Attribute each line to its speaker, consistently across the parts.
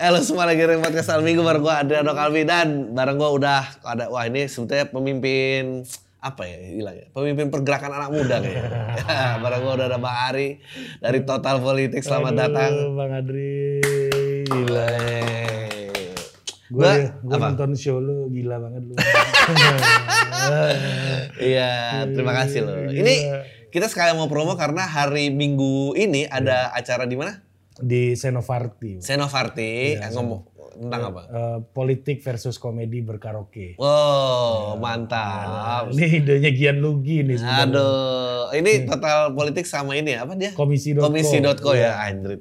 Speaker 1: Halo semua lagi di podcast Al Minggu bareng gue Adriano Kalbi dan bareng gue udah ada wah ini sebetulnya pemimpin apa ya bilangnya pemimpin pergerakan anak muda kayaknya bareng gue udah ada Bang Ari dari Total Politik selamat
Speaker 2: Aduh,
Speaker 1: datang
Speaker 2: Bang Adri. Gila. Gue
Speaker 1: Gua-
Speaker 2: gue nonton show lu gila banget lu.
Speaker 1: Iya terima kasih
Speaker 2: Gila.
Speaker 1: ini kita sekalian mau promo karena hari Minggu ini ada acara di mana
Speaker 2: Di Senovarti.
Speaker 1: Senovarti
Speaker 2: Iya,
Speaker 1: ngomong tentang apa
Speaker 2: Eh, politik versus komedi berkaraoke.
Speaker 1: Wow mantap
Speaker 2: Ini idenya Gian Lugi nih sebenarnya.
Speaker 1: Aduh, ini total politik sama ini ya, apa dia?
Speaker 2: Komisi.co.
Speaker 1: Komisi.co ya,
Speaker 2: Iya.
Speaker 1: anjrit.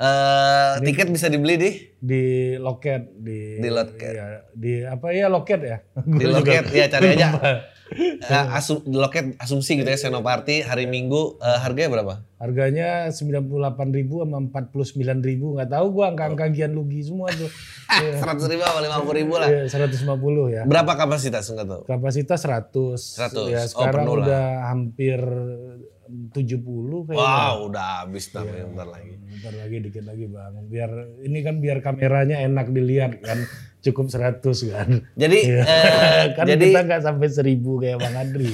Speaker 2: Iya.
Speaker 1: Eh, tiket bisa dibeli di
Speaker 2: Di loket di
Speaker 1: Di loket.
Speaker 2: iya, di apa ya loket ya?
Speaker 1: di loket ya cari aja. Eh, asum, di loket asumsi gitu ya Senoparty hari Minggu eh, harganya berapa?
Speaker 2: Harganya 98.000 sama 49.000 nggak tahu gua angka-angka Gian Lugi semua tuh. Iya.
Speaker 1: Seratus ribu apa lima puluh ribu lah.
Speaker 2: Iya, 150 ya.
Speaker 1: Berapa kapasitas nggak tahu?
Speaker 2: Kapasitas 100.
Speaker 1: 100.
Speaker 2: Ya,
Speaker 1: Oh,
Speaker 2: sekarang
Speaker 1: lah.
Speaker 2: udah hampir 70 kayaknya.
Speaker 1: Wow, udah habis namanya bentar lagi.
Speaker 2: Bentar lagi dikit lagi Bang. Biar ini kan biar kameranya enak dilihat kan. Cukup 100 kan.
Speaker 1: Jadi eh,
Speaker 2: kan
Speaker 1: jadi
Speaker 2: kita nggak sampai 1000 kayak Bang Adri.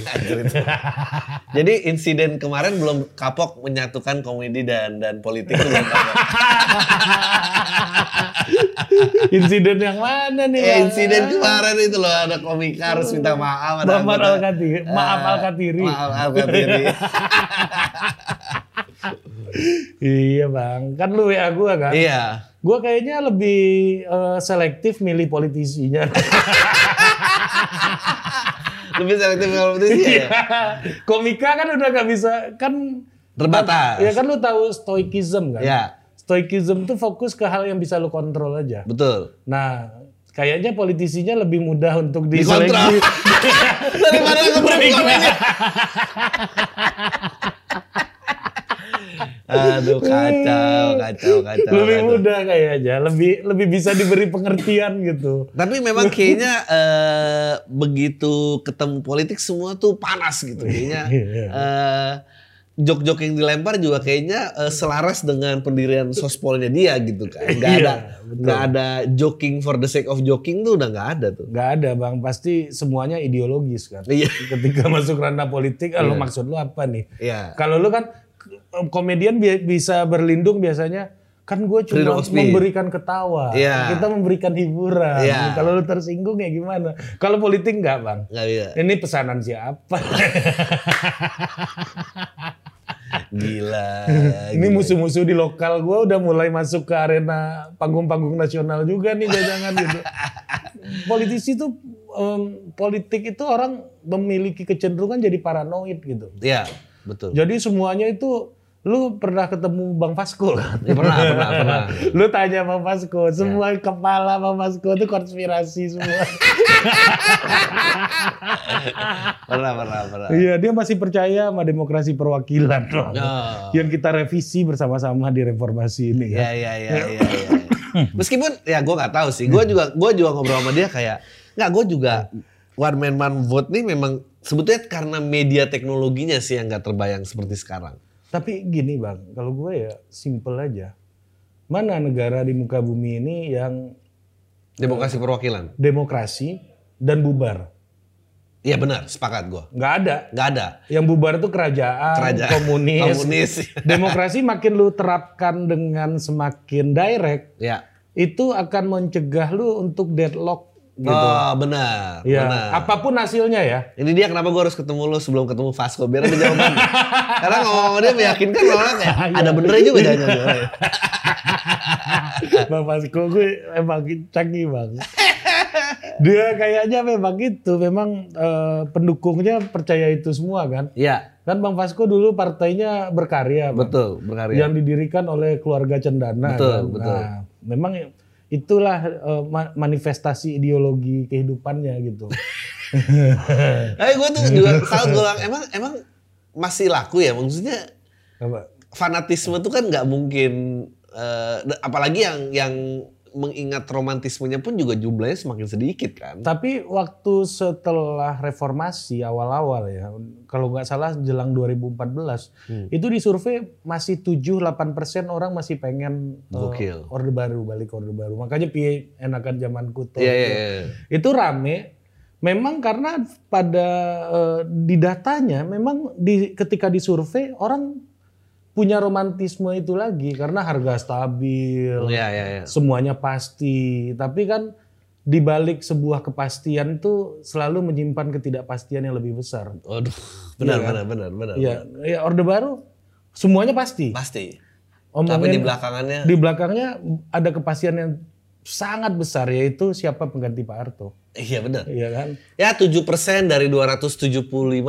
Speaker 1: Jadi insiden kemarin belum kapok menyatukan komedi dan dan politik belum.
Speaker 2: Insiden yang mana nih?
Speaker 1: Eh, insiden kemarin itu loh ada komika harus minta maaf ada
Speaker 2: Muhammad
Speaker 1: anggota-
Speaker 2: Al-Katiri. Maaf
Speaker 1: Eh,
Speaker 2: Al-Katiri.
Speaker 1: Maaf Al-Katiri.
Speaker 2: Iya Bang. Kan lu WA gua kan.
Speaker 1: iya.
Speaker 2: Gua kayaknya lebih eh, selektif milih politisinya.
Speaker 1: Lebih selektif itu sih ya.
Speaker 2: Komika kan udah gak bisa kan
Speaker 1: Terbatas.
Speaker 2: ya kan lu tahu stoikism kan?
Speaker 1: Ya,
Speaker 2: Stoikism tuh fokus ke hal yang bisa lu kontrol aja.
Speaker 1: betul.
Speaker 2: Nah, kayaknya politisinya lebih mudah untuk diseleksi.
Speaker 1: Daripada ini. Aduh kacau, kacau, kacau.
Speaker 2: lebih
Speaker 1: kacau.
Speaker 2: mudah kayaknya, lebih lebih bisa diberi pengertian gitu.
Speaker 1: Tapi memang kayaknya eh, begitu ketemu politik semua tuh panas gitu kayaknya.
Speaker 2: Iya.
Speaker 1: eh, jok-jok yang dilempar juga kayaknya eh, selaras dengan pendirian sospolnya dia gitu kan. Gak
Speaker 2: Iya,
Speaker 1: ada nggak ada joking for the sake of joking tuh udah nggak ada tuh.
Speaker 2: Gak ada bang, pasti semuanya ideologis kan.
Speaker 1: Iya.
Speaker 2: Ketika masuk ranah politik, lu
Speaker 1: Iya.
Speaker 2: maksud lu apa nih?
Speaker 1: Iya.
Speaker 2: Kalau lu kan komedian bi- bisa berlindung biasanya kan gue cuma memberikan ketawa,
Speaker 1: Iya.
Speaker 2: kita memberikan hiburan.
Speaker 1: Iya.
Speaker 2: Kalau lu tersinggung ya gimana? Kalau politik enggak bang?
Speaker 1: Nggak bisa.
Speaker 2: Ini pesanan siapa?
Speaker 1: Gila.
Speaker 2: Ini musuh-musuh di lokal gue udah mulai masuk ke arena panggung-panggung nasional juga nih jangan gitu. Politisi tuh em, politik itu orang memiliki kecenderungan jadi paranoid gitu.
Speaker 1: Iya, betul.
Speaker 2: Jadi semuanya itu lu pernah ketemu Bang Fasko kan?
Speaker 1: Ya, pernah, pernah, pernah.
Speaker 2: Lu tanya Bang Fasko, semua kepala Bang Fasko itu konspirasi semua.
Speaker 1: Pernah, pernah, pernah.
Speaker 2: Iya, dia masih percaya sama demokrasi perwakilan dong.
Speaker 1: Oh.
Speaker 2: Yang kita revisi bersama-sama di reformasi ini
Speaker 1: Iya,
Speaker 2: kan.
Speaker 1: iya, iya, iya. iya. Meskipun ya gue nggak tahu sih. Gue juga gue juga ngobrol sama dia kayak nggak gue juga one man man vote nih memang sebetulnya karena media teknologinya sih yang nggak terbayang seperti sekarang.
Speaker 2: Tapi gini Bang, kalau gue ya simple aja. Mana negara di muka bumi ini yang
Speaker 1: Demokrasi perwakilan.
Speaker 2: demokrasi dan bubar?
Speaker 1: Iya benar, sepakat gue.
Speaker 2: Nggak ada.
Speaker 1: Nggak ada.
Speaker 2: Yang bubar itu kerajaan,
Speaker 1: Kerajaan,
Speaker 2: komunis.
Speaker 1: komunis.
Speaker 2: Demokrasi makin lu terapkan dengan semakin direct,
Speaker 1: Ya.
Speaker 2: itu akan mencegah lu untuk deadlock gitu.
Speaker 1: Oh benar,
Speaker 2: ya,
Speaker 1: benar.
Speaker 2: apa pun hasilnya ya.
Speaker 1: Ini dia kenapa gue harus ketemu lo sebelum ketemu Vasco biar ada jawabannya. Karena ngomong dia meyakinkan orang kayak ada benernya juga jangan-jangan.
Speaker 2: Bang Fasko gue emang canggih bang. Dia kayaknya memang gitu, memang eh, pendukungnya percaya itu semua kan.
Speaker 1: Iya,
Speaker 2: Kan Bang Fasko dulu partainya berkarya, Bang.
Speaker 1: betul, berkarya.
Speaker 2: yang didirikan oleh keluarga Cendana.
Speaker 1: Betul,
Speaker 2: kan.
Speaker 1: betul.
Speaker 2: Nah, memang itulah ma- manifestasi ideologi kehidupannya gitu.
Speaker 1: Eh gue tuh juga selalu gue bilang emang emang masih laku ya maksudnya
Speaker 2: Apa?
Speaker 1: fanatisme tuh kan nggak mungkin eh, apalagi yang yang mengingat romantismenya pun juga jumlahnya semakin sedikit kan.
Speaker 2: Tapi waktu setelah reformasi awal-awal ya, kalau nggak salah jelang 2014,
Speaker 1: Hmm.
Speaker 2: itu di survei masih 7-8 persen orang masih pengen
Speaker 1: Gokil.
Speaker 2: orde baru, balik orde baru. Makanya piye enakan zaman kuto.
Speaker 1: Iya iya iya.
Speaker 2: Itu rame. Memang karena pada eh, di datanya, memang di ketika disurvei orang punya romantisme itu lagi karena harga stabil
Speaker 1: Iya iya iya.
Speaker 2: semuanya pasti. Tapi kan di balik sebuah kepastian itu selalu menyimpan ketidakpastian yang lebih besar.
Speaker 1: Waduh, benar
Speaker 2: Iya kan?
Speaker 1: benar benar benar.
Speaker 2: Ya, ya orde baru semuanya pasti.
Speaker 1: Pasti. Tapi
Speaker 2: Omongin
Speaker 1: di belakangnya
Speaker 2: di belakangnya ada kepastian yang sangat besar yaitu siapa pengganti Pak Harto.
Speaker 1: Iya benar.
Speaker 2: Iya kan?
Speaker 1: Ya 7% dari 275.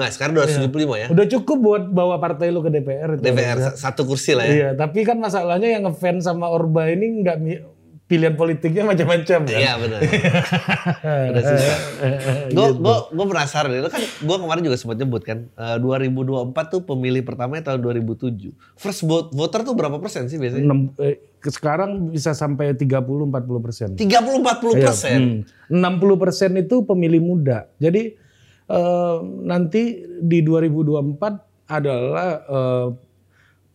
Speaker 1: Sekarang 275 ya.
Speaker 2: Udah cukup buat bawa partai lu ke DPR itu.
Speaker 1: DPR sa- satu kursi lah ya.
Speaker 2: Iya, tapi kan masalahnya yang ngefans sama Orba ini nggak mi- pilihan politiknya macam-macam kan.
Speaker 1: Iya benar. Udah susah. Gue gue gue penasaran itu kan gue kemarin juga sempat nyebut kan eh, 2024 tuh pemilih pertamanya tahun 2007. First vote voter tuh berapa persen sih biasanya?
Speaker 2: Enam- eh, ke sekarang bisa sampai 30-40 persen.
Speaker 1: 30 40 persen.
Speaker 2: Hmm. 60 persen itu pemilih muda. Jadi eh, nanti di 2024 adalah eh,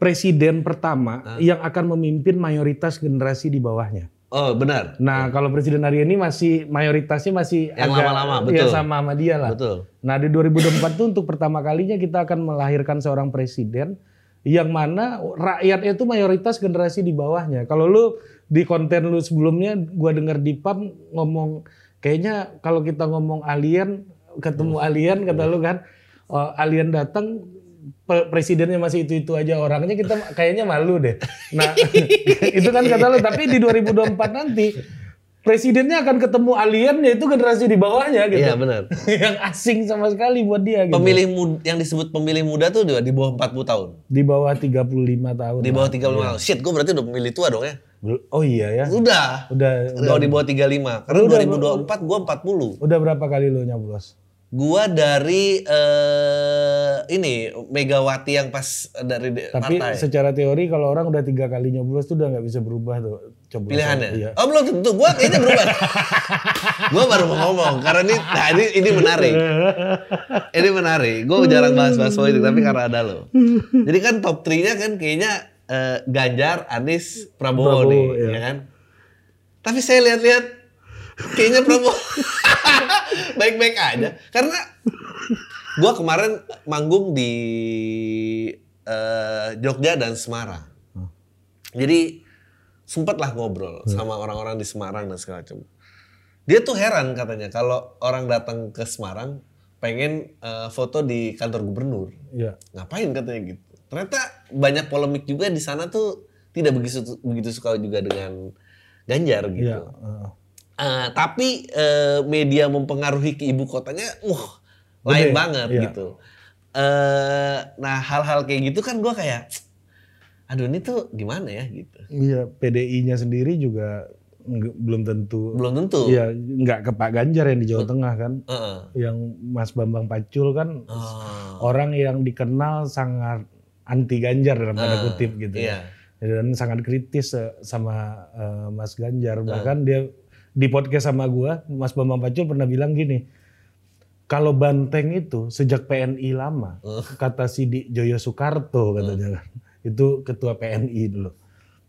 Speaker 2: presiden pertama yang akan memimpin mayoritas generasi di bawahnya.
Speaker 1: Oh benar.
Speaker 2: Nah kalau presiden hari ini masih mayoritasnya masih
Speaker 1: Yang
Speaker 2: agak
Speaker 1: lama-lama,
Speaker 2: ya
Speaker 1: betul.
Speaker 2: sama sama dia lah.
Speaker 1: Betul.
Speaker 2: Nah di 2024 itu untuk pertama kalinya kita akan melahirkan seorang presiden yang mana rakyatnya itu mayoritas generasi di bawahnya. Kalau lu di konten lu sebelumnya gua dengar di pub ngomong kayaknya kalau kita ngomong alien ketemu alien kata lu kan oh, alien datang presidennya masih itu-itu aja orangnya kita kayaknya malu deh. Nah, itu kan kata lu tapi di 2024 nanti presidennya akan ketemu alien yaitu generasi di bawahnya gitu
Speaker 1: Iya benar.
Speaker 2: yang asing sama sekali buat dia gitu.
Speaker 1: Pemilih muda, yang disebut pemilih muda tuh di di bawah 40 tahun.
Speaker 2: Di bawah 35 tahun.
Speaker 1: Di bawah
Speaker 2: lah.
Speaker 1: 35 tahun. Shit, gue berarti udah pemilih tua dong ya.
Speaker 2: Oh iya ya.
Speaker 1: Udah.
Speaker 2: Udah
Speaker 1: Kalau di bawah 35. Karena
Speaker 2: Udah,
Speaker 1: 2024 gue 40.
Speaker 2: udah berapa kali lu nyoblos?
Speaker 1: Gua dari eh ini Megawati yang pas dari
Speaker 2: Tapi
Speaker 1: partai.
Speaker 2: secara teori kalau orang udah tiga kali nyoblos tuh udah nggak bisa berubah tuh coblosan.
Speaker 1: Pilihannya.
Speaker 2: Iya.
Speaker 1: Oh belum tentu. Gua kayaknya berubah. gua baru mau ngomong karena ini nah ini ini menarik. Ini menarik. Gue jarang bahas-bahas politik tapi karena ada lo. Jadi kan top 3-nya kan kayaknya eh, Ganjar, Anies, Prabowo,
Speaker 2: Prabowo,
Speaker 1: nih,
Speaker 2: iya.
Speaker 1: ya kan? Tapi saya lihat-lihat kayaknya Prabowo baik-baik aja. Karena gua kemarin manggung di eh, Jogja dan Semarang. Jadi sempat lah ngobrol sama orang-orang di Semarang dan segala macam. Dia tuh heran katanya kalau orang datang ke Semarang pengen eh, foto di kantor gubernur.
Speaker 2: Iya.
Speaker 1: Ngapain katanya gitu. Ternyata banyak polemik juga di sana tuh tidak begitu begitu suka juga dengan Ganjar gitu.
Speaker 2: Iya. heeh.
Speaker 1: Eh, tapi eh, media mempengaruhi ke ibu kotanya, wah lain
Speaker 2: Gede,
Speaker 1: banget
Speaker 2: iya.
Speaker 1: gitu. Eh, nah hal-hal kayak gitu kan gue kayak, aduh ini tuh gimana ya gitu.
Speaker 2: Iya, PDI-nya sendiri juga belum tentu.
Speaker 1: Belum tentu.
Speaker 2: Iya, nggak ke Pak Ganjar yang di Jawa Tengah kan.
Speaker 1: Heeh.
Speaker 2: Yang Mas Bambang Pacul kan
Speaker 1: Oh,
Speaker 2: orang yang dikenal sangat anti Ganjar dalam tanda
Speaker 1: Ah,
Speaker 2: kutip gitu
Speaker 1: iya.
Speaker 2: ya. Dan sangat kritis sama eh, Mas Ganjar. Bahkan dia di podcast sama gua, Mas Bambang Pacul pernah bilang gini, kalau Banteng itu sejak PNI lama, kata Sidik Joyo Soekarto katanya kan, itu ketua PNI dulu,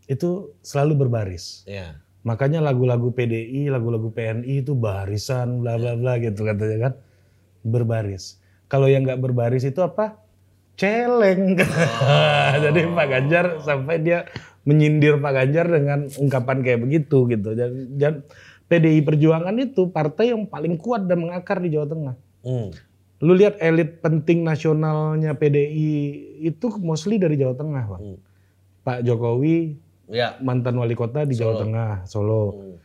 Speaker 2: itu selalu berbaris.
Speaker 1: Iya.
Speaker 2: Makanya lagu-lagu PDI, lagu-lagu PNI itu barisan, bla bla bla gitu katanya kan, berbaris. Kalau yang nggak berbaris itu apa? Celeng. Jadi Pak Ganjar sampai dia menyindir Pak Ganjar dengan ungkapan kayak begitu gitu. Dan, dan PDI Perjuangan itu partai yang paling kuat dan mengakar di Jawa Tengah.
Speaker 1: Hmm.
Speaker 2: Lu lihat elit penting nasionalnya PDI itu mostly dari Jawa Tengah, Pak.
Speaker 1: Hmm.
Speaker 2: Pak Jokowi
Speaker 1: Ya.
Speaker 2: mantan wali kota di Jawa Tengah, Solo.
Speaker 1: Hmm.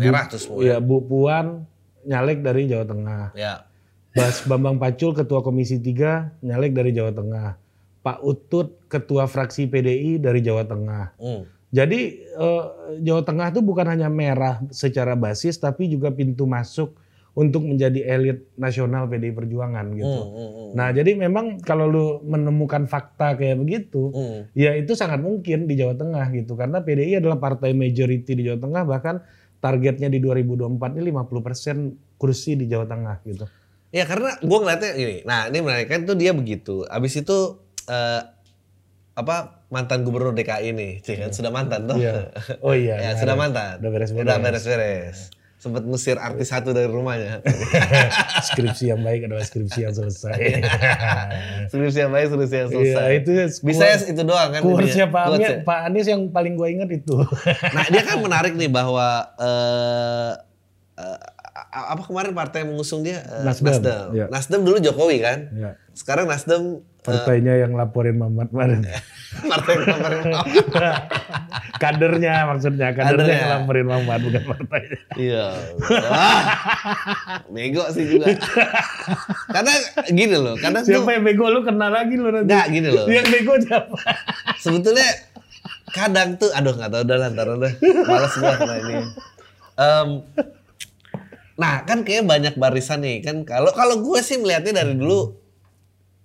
Speaker 1: Merah tuh semua.
Speaker 2: Ya, Bu Puan nyalek dari Jawa Tengah.
Speaker 1: Ya.
Speaker 2: Bas Bambang Pacul ketua Komisi 3 nyalek dari Jawa Tengah. Pak Utut ketua fraksi PDI dari Jawa Tengah.
Speaker 1: Hmm.
Speaker 2: Jadi eh, Jawa Tengah itu bukan hanya merah secara basis tapi juga pintu masuk untuk menjadi elit nasional PDI Perjuangan gitu.
Speaker 1: Hmm, hmm, hmm.
Speaker 2: Nah, jadi memang kalau lu menemukan fakta kayak begitu,
Speaker 1: Hmm.
Speaker 2: ya itu sangat mungkin di Jawa Tengah gitu. Karena PDI adalah partai majority di Jawa Tengah bahkan targetnya di 2024 ini 50% kursi di Jawa Tengah gitu.
Speaker 1: Ya karena gue ngeliatnya gini, nah ini menarik kan tuh dia begitu. Abis itu eh, apa mantan gubernur DKI ini, sih kan sudah mantan tuh.
Speaker 2: Iya. Oh iya.
Speaker 1: ya,
Speaker 2: iya.
Speaker 1: sudah mantan.
Speaker 2: Udah beres-beres.
Speaker 1: Udah beres-beres. Sempat ngusir artis satu dari rumahnya.
Speaker 2: skripsi yang baik adalah skripsi yang selesai.
Speaker 1: Skripsi yang baik, skripsi yang
Speaker 2: Iya,
Speaker 1: selesai.
Speaker 2: itu
Speaker 1: Bisa ya itu doang kan.
Speaker 2: Kursnya Pak Anies. Pak Anies yang paling gue inget itu.
Speaker 1: Nah dia kan menarik nih bahwa eh, apa kemarin partai yang mengusung dia Eh,
Speaker 2: Nasdem,
Speaker 1: Nasdem.
Speaker 2: iya.
Speaker 1: Nasdem dulu Jokowi kan.
Speaker 2: Ya.
Speaker 1: Sekarang Nasdem
Speaker 2: Partainya yang laporin Mamat kemarin.
Speaker 1: partai yang kemarin
Speaker 2: kadernya maksudnya, kadernya
Speaker 1: Kadernya.
Speaker 2: yang laporin Mamat bukan partainya.
Speaker 1: Iya. Bego sih juga. karena gini loh, karena tuh
Speaker 2: Siapa yang bego lu kenal lagi lu nanti.
Speaker 1: Nggak, gini loh.
Speaker 2: Yang bego siapa?
Speaker 1: sebetulnya kadang tuh, aduh nggak tahu udah lah, ntar udah, malas karena ini. Em, nah kan kayak banyak barisan nih kan kalau kalau gue sih melihatnya dari dulu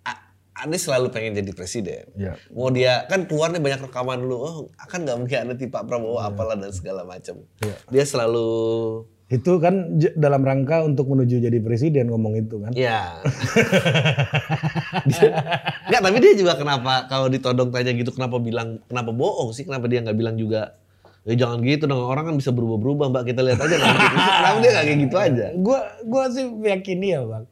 Speaker 1: A- Anies selalu pengen jadi presiden.
Speaker 2: Iya.
Speaker 1: Mau dia kan keluar nih banyak rekaman dulu, oh akan nggak mungkin ada Pak Prabowo apalah dan segala macam.
Speaker 2: Iya.
Speaker 1: Dia selalu
Speaker 2: Itu kan dalam rangka untuk menuju jadi presiden ngomong itu kan.
Speaker 1: Ya. Dia- Enggak, tapi dia juga kenapa kalau ditodong tanya gitu kenapa bilang kenapa bohong sih? Kenapa dia nggak bilang juga ya jangan gitu dong orang kan bisa berubah-berubah mbak kita lihat aja nanti. kenapa dia kayak gitu aja?
Speaker 2: Gua gua sih meyakini ya, Bang.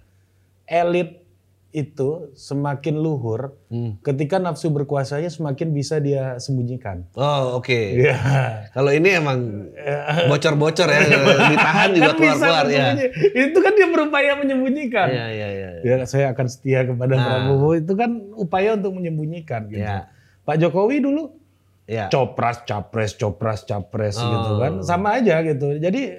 Speaker 2: Elit itu semakin luhur
Speaker 1: Hmm.
Speaker 2: ketika nafsu berkuasanya semakin bisa dia sembunyikan.
Speaker 1: Oh oke.
Speaker 2: Iya.
Speaker 1: Kalau ini emang bocor-bocor ya, ditahan juga
Speaker 2: Kan
Speaker 1: keluar-keluar ya.
Speaker 2: Itu kan dia berupaya menyembunyikan.
Speaker 1: Iya iya iya.
Speaker 2: Ya, saya akan setia kepada
Speaker 1: Nah.
Speaker 2: Prabowo itu kan upaya untuk menyembunyikan gitu.
Speaker 1: Iya.
Speaker 2: Pak Jokowi dulu
Speaker 1: Iya.
Speaker 2: copras capres copras capres
Speaker 1: Oh.
Speaker 2: gitu kan sama aja gitu. Jadi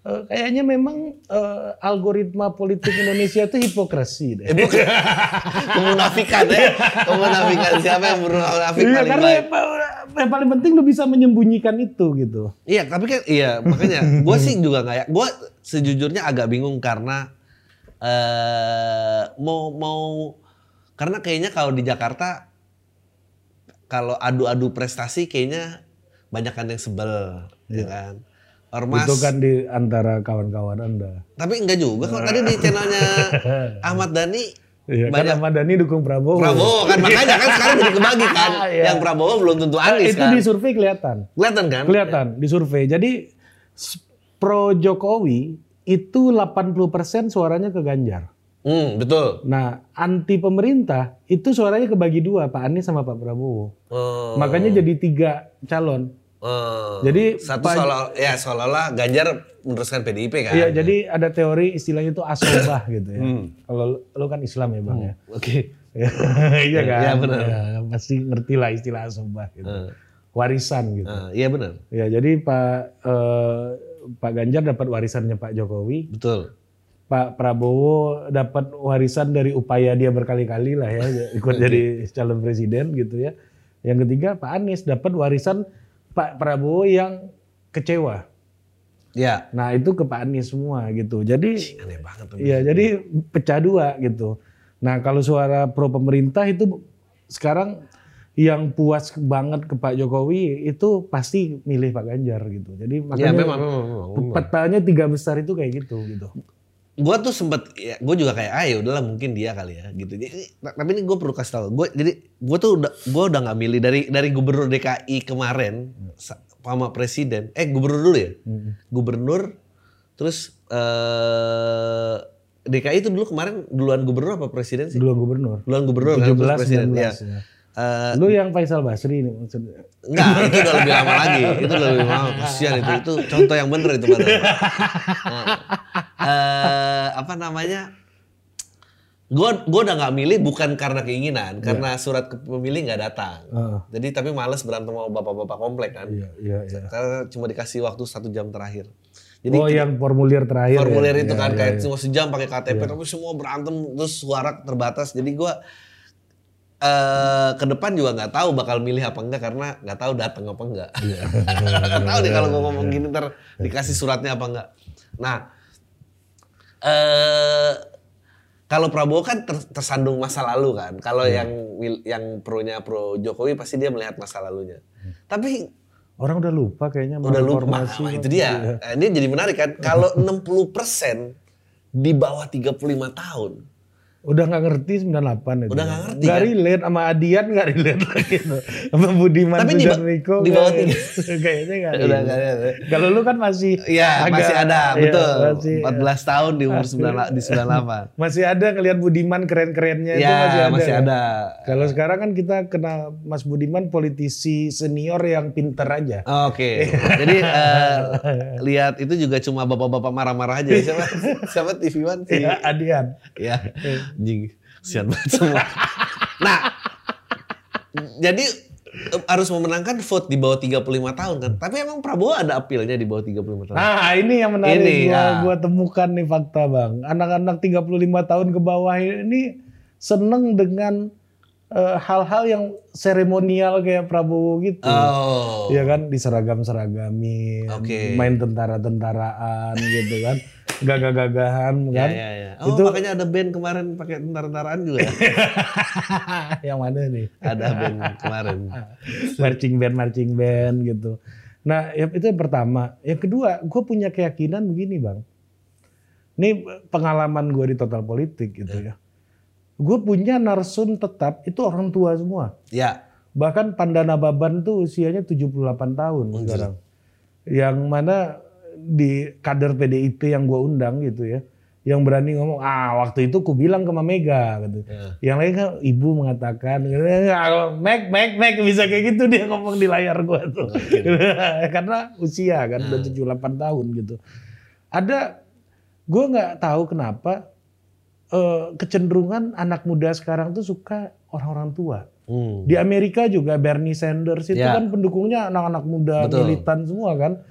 Speaker 2: eh, kayaknya memang eh, algoritma politik Indonesia itu hipokresi deh.
Speaker 1: Eh, kemunafikan ya. Kemunafikan siapa yang munafik
Speaker 2: Iya
Speaker 1: paling
Speaker 2: karena
Speaker 1: baik?
Speaker 2: yang, pa- yang paling penting lu bisa menyembunyikan itu gitu.
Speaker 1: Iya, tapi kan iya makanya gue sih juga nggak ya. Gue sejujurnya agak bingung karena eh mau mau karena kayaknya kalau di Jakarta kalau adu-adu prestasi kayaknya banyak kan yang sebel, ya kan. Ormas.
Speaker 2: Itu kan di antara kawan-kawan Anda.
Speaker 1: Tapi enggak juga kalau tadi di channelnya Ahmad Dhani
Speaker 2: Iya kan
Speaker 1: banyak
Speaker 2: Ahmad Dhani dukung Prabowo.
Speaker 1: Prabowo kan makanya kan sekarang jadi kebagi kan.
Speaker 2: Iya.
Speaker 1: Yang Prabowo belum tentu
Speaker 2: Nah,
Speaker 1: Anies
Speaker 2: itu
Speaker 1: kan.
Speaker 2: di survei kelihatan.
Speaker 1: Kelihatan kan?
Speaker 2: Kelihatan di survei. Jadi pro Jokowi itu 80% suaranya ke Ganjar.
Speaker 1: Hmm, betul.
Speaker 2: Nah, anti pemerintah itu suaranya kebagi dua, Pak Anies sama Pak Prabowo.
Speaker 1: Oh.
Speaker 2: Makanya jadi tiga calon.
Speaker 1: Oh.
Speaker 2: Jadi,
Speaker 1: satu
Speaker 2: Pak-
Speaker 1: seolah ya seolah-olah Ganjar meneruskan PDIP kan.
Speaker 2: Iya, jadi ada teori istilahnya itu asobah gitu ya.
Speaker 1: Hmm.
Speaker 2: Kalau lu- lu kan Islam ya, Bang ya.
Speaker 1: Oke.
Speaker 2: iya kan?
Speaker 1: Iya, benar.
Speaker 2: Ya, pasti ngerti lah istilah asobah gitu.
Speaker 1: Eh,
Speaker 2: Warisan gitu.
Speaker 1: eh, iya benar.
Speaker 2: Ya, jadi Pak eh, Pak Ganjar dapat warisannya Pak Jokowi,
Speaker 1: Betul.
Speaker 2: Pak Prabowo dapat warisan dari upaya dia berkali-kali lah ya ikut jadi calon presiden gitu ya. Yang ketiga Pak Anies dapat warisan Pak Prabowo yang kecewa.
Speaker 1: Ya.
Speaker 2: Nah itu ke Pak Anies semua gitu. Jadi
Speaker 1: Aneh banget tuh.
Speaker 2: ya jadi pecah dua gitu. Nah kalau suara pro pemerintah itu sekarang yang puas banget ke Pak Jokowi itu pasti milih Pak Ganjar gitu. Jadi
Speaker 1: Ya
Speaker 2: makanya
Speaker 1: memang memang. memang, memang.
Speaker 2: petanya tiga besar itu kayak gitu gitu.
Speaker 1: Gue tuh sempet, ya, gue juga kayak, ah ya udahlah mungkin dia kali ya gitu. Jadi, tapi ini gue perlu kasih tahu. Gue jadi gue tuh udah gue udah nggak milih dari dari gubernur DKI kemarin sa- sama presiden. Eh gubernur dulu ya.
Speaker 2: Hmm.
Speaker 1: Gubernur, terus eh DKI itu dulu kemarin duluan gubernur apa presiden sih?
Speaker 2: Dua gubernur.
Speaker 1: Duluan gubernur kan, terus
Speaker 2: 17
Speaker 1: presiden.
Speaker 2: 19
Speaker 1: Ya.
Speaker 2: ya.
Speaker 1: Eh,
Speaker 2: Lu yang Faisal Basri ini maksudnya.
Speaker 1: Enggak, itu udah lebih lama lagi. Itu udah lebih lama. Kasihan itu. Itu contoh yang bener itu padahal. Eh, apa namanya? Gue gua udah nggak milih bukan karena keinginan, karena surat pemilih nggak datang.
Speaker 2: Heeh.
Speaker 1: Jadi tapi males berantem sama bapak-bapak komplek kan.
Speaker 2: Iya, iya, iya.
Speaker 1: Karena cuma dikasih waktu satu jam terakhir. Jadi
Speaker 2: oh yang formulir terakhir
Speaker 1: formulir
Speaker 2: ya?
Speaker 1: itu
Speaker 2: Iya,
Speaker 1: kan
Speaker 2: iya,
Speaker 1: kayak
Speaker 2: iya.
Speaker 1: cuma sejam pakai KTP tapi semua berantem terus suara terbatas jadi gua eh ke depan juga nggak tahu bakal milih apa enggak karena nggak tahu datang apa enggak
Speaker 2: Iya.
Speaker 1: nggak tahu deh kalau ngomong gini ntar dikasih suratnya apa enggak nah eh kalau Prabowo kan ter- tersandung masa lalu kan. Kalau yang wil- yang pro-nya pro Jokowi pasti dia melihat masa lalunya. Tapi
Speaker 2: Orang udah lupa kayaknya
Speaker 1: udah lupa itu dia. Nah, ini jadi menarik kan. Kalau 60% di bawah 35 tahun.
Speaker 2: Udah nggak ngerti 98 itu.
Speaker 1: Udah nggak ngerti,
Speaker 2: Nggak
Speaker 1: kan?
Speaker 2: relate sama Adian nggak relate lagi tuh. Sama Budiman
Speaker 1: Tapi di
Speaker 2: Sujarniko
Speaker 1: di bawah tiga.
Speaker 2: kayaknya nggak
Speaker 1: Udah
Speaker 2: relate.
Speaker 1: nggak ada.
Speaker 2: Kalau lu kan masih
Speaker 1: Iya, masih ada,
Speaker 2: iya,
Speaker 1: betul.
Speaker 2: masih,
Speaker 1: 14 tahun di umur 9 di 98.
Speaker 2: masih ada ngelihat Budiman keren-kerennya itu
Speaker 1: Ya,
Speaker 2: masih ada.
Speaker 1: masih
Speaker 2: kan?
Speaker 1: ada.
Speaker 2: Kalau sekarang kan kita kenal Mas Budiman politisi senior yang pinter aja.
Speaker 1: Oke. Jadi eh, lihat itu juga cuma bapak-bapak marah-marah aja. Siapa siapa TV One sih?
Speaker 2: Ya, Adian.
Speaker 1: Ya. Anjing. Sian banget semua. Nah, jadi harus memenangkan vote di bawah 35 tahun kan. Tapi emang Prabowo ada apilnya di bawah 35 tahun.
Speaker 2: Nah, ini yang menarik
Speaker 1: Ini,
Speaker 2: gua,
Speaker 1: ya.
Speaker 2: gua temukan nih fakta, Bang. Anak-anak 35 tahun ke bawah ini seneng dengan eh, hal-hal yang seremonial kayak Prabowo gitu.
Speaker 1: Oh.
Speaker 2: Iya kan diseragam-seragamin,
Speaker 1: Oke.
Speaker 2: main tentara-tentaraan gitu kan. Gagah-gagahan
Speaker 1: Ya,
Speaker 2: kan.
Speaker 1: ya, ya. Oh,
Speaker 2: Itu-
Speaker 1: makanya ada band kemarin pakai tentara-tentaraan juga ya.
Speaker 2: yang mana nih?
Speaker 1: ada band kemarin.
Speaker 2: marching band marching band gitu. Nah, ya, itu yang pertama. Yang kedua, gue punya keyakinan begini, bang. Ini pengalaman gue di total politik gitu ya. Gue punya narsum tetap itu orang tua semua.
Speaker 1: Ya.
Speaker 2: Bahkan Pandana Baban tuh usianya 78 tahun
Speaker 1: Anjir.
Speaker 2: sekarang. Yang mana di kader PDIP yang gue undang gitu ya. Yang berani ngomong, ah waktu itu ku bilang ke Mega gitu.
Speaker 1: Ya.
Speaker 2: Yang lain kan ibu mengatakan, Meg, Meg, Meg bisa kayak gitu dia ngomong di layar gua tuh. Karena usia kan udah 78 tahun gitu. Ada, gua nggak tahu kenapa eh, kecenderungan anak muda sekarang tuh suka orang-orang tua.
Speaker 1: Hmm.
Speaker 2: Di Amerika juga Bernie Sanders itu
Speaker 1: Ya.
Speaker 2: kan pendukungnya anak-anak muda
Speaker 1: Betul.
Speaker 2: militan semua kan.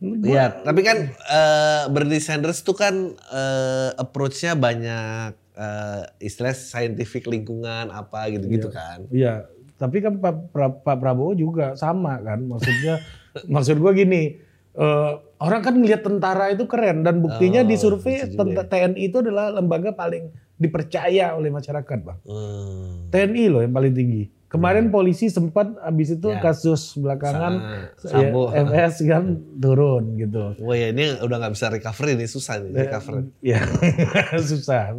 Speaker 1: Iya, tapi kan eh, Bernie Sanders tuh kan eh, approach-nya banyak eh, istilah scientific lingkungan apa gitu-gitu kan.
Speaker 2: Iya, tapi kan Pak, Pra- Pak Prabowo juga sama kan, maksudnya maksud gua gini, eh, orang kan ngelihat tentara itu keren dan buktinya
Speaker 1: Oh,
Speaker 2: di survei TNI itu adalah lembaga paling dipercaya oleh masyarakat, bang.
Speaker 1: Hmm.
Speaker 2: TNI loh yang paling tinggi. Kemarin polisi sempat habis itu
Speaker 1: Ya.
Speaker 2: kasus belakangan
Speaker 1: Sa-
Speaker 2: ya. FS kan turun gitu.
Speaker 1: Wah ya ini udah nggak bisa recovery nih susah nih recovery.
Speaker 2: Ya susah,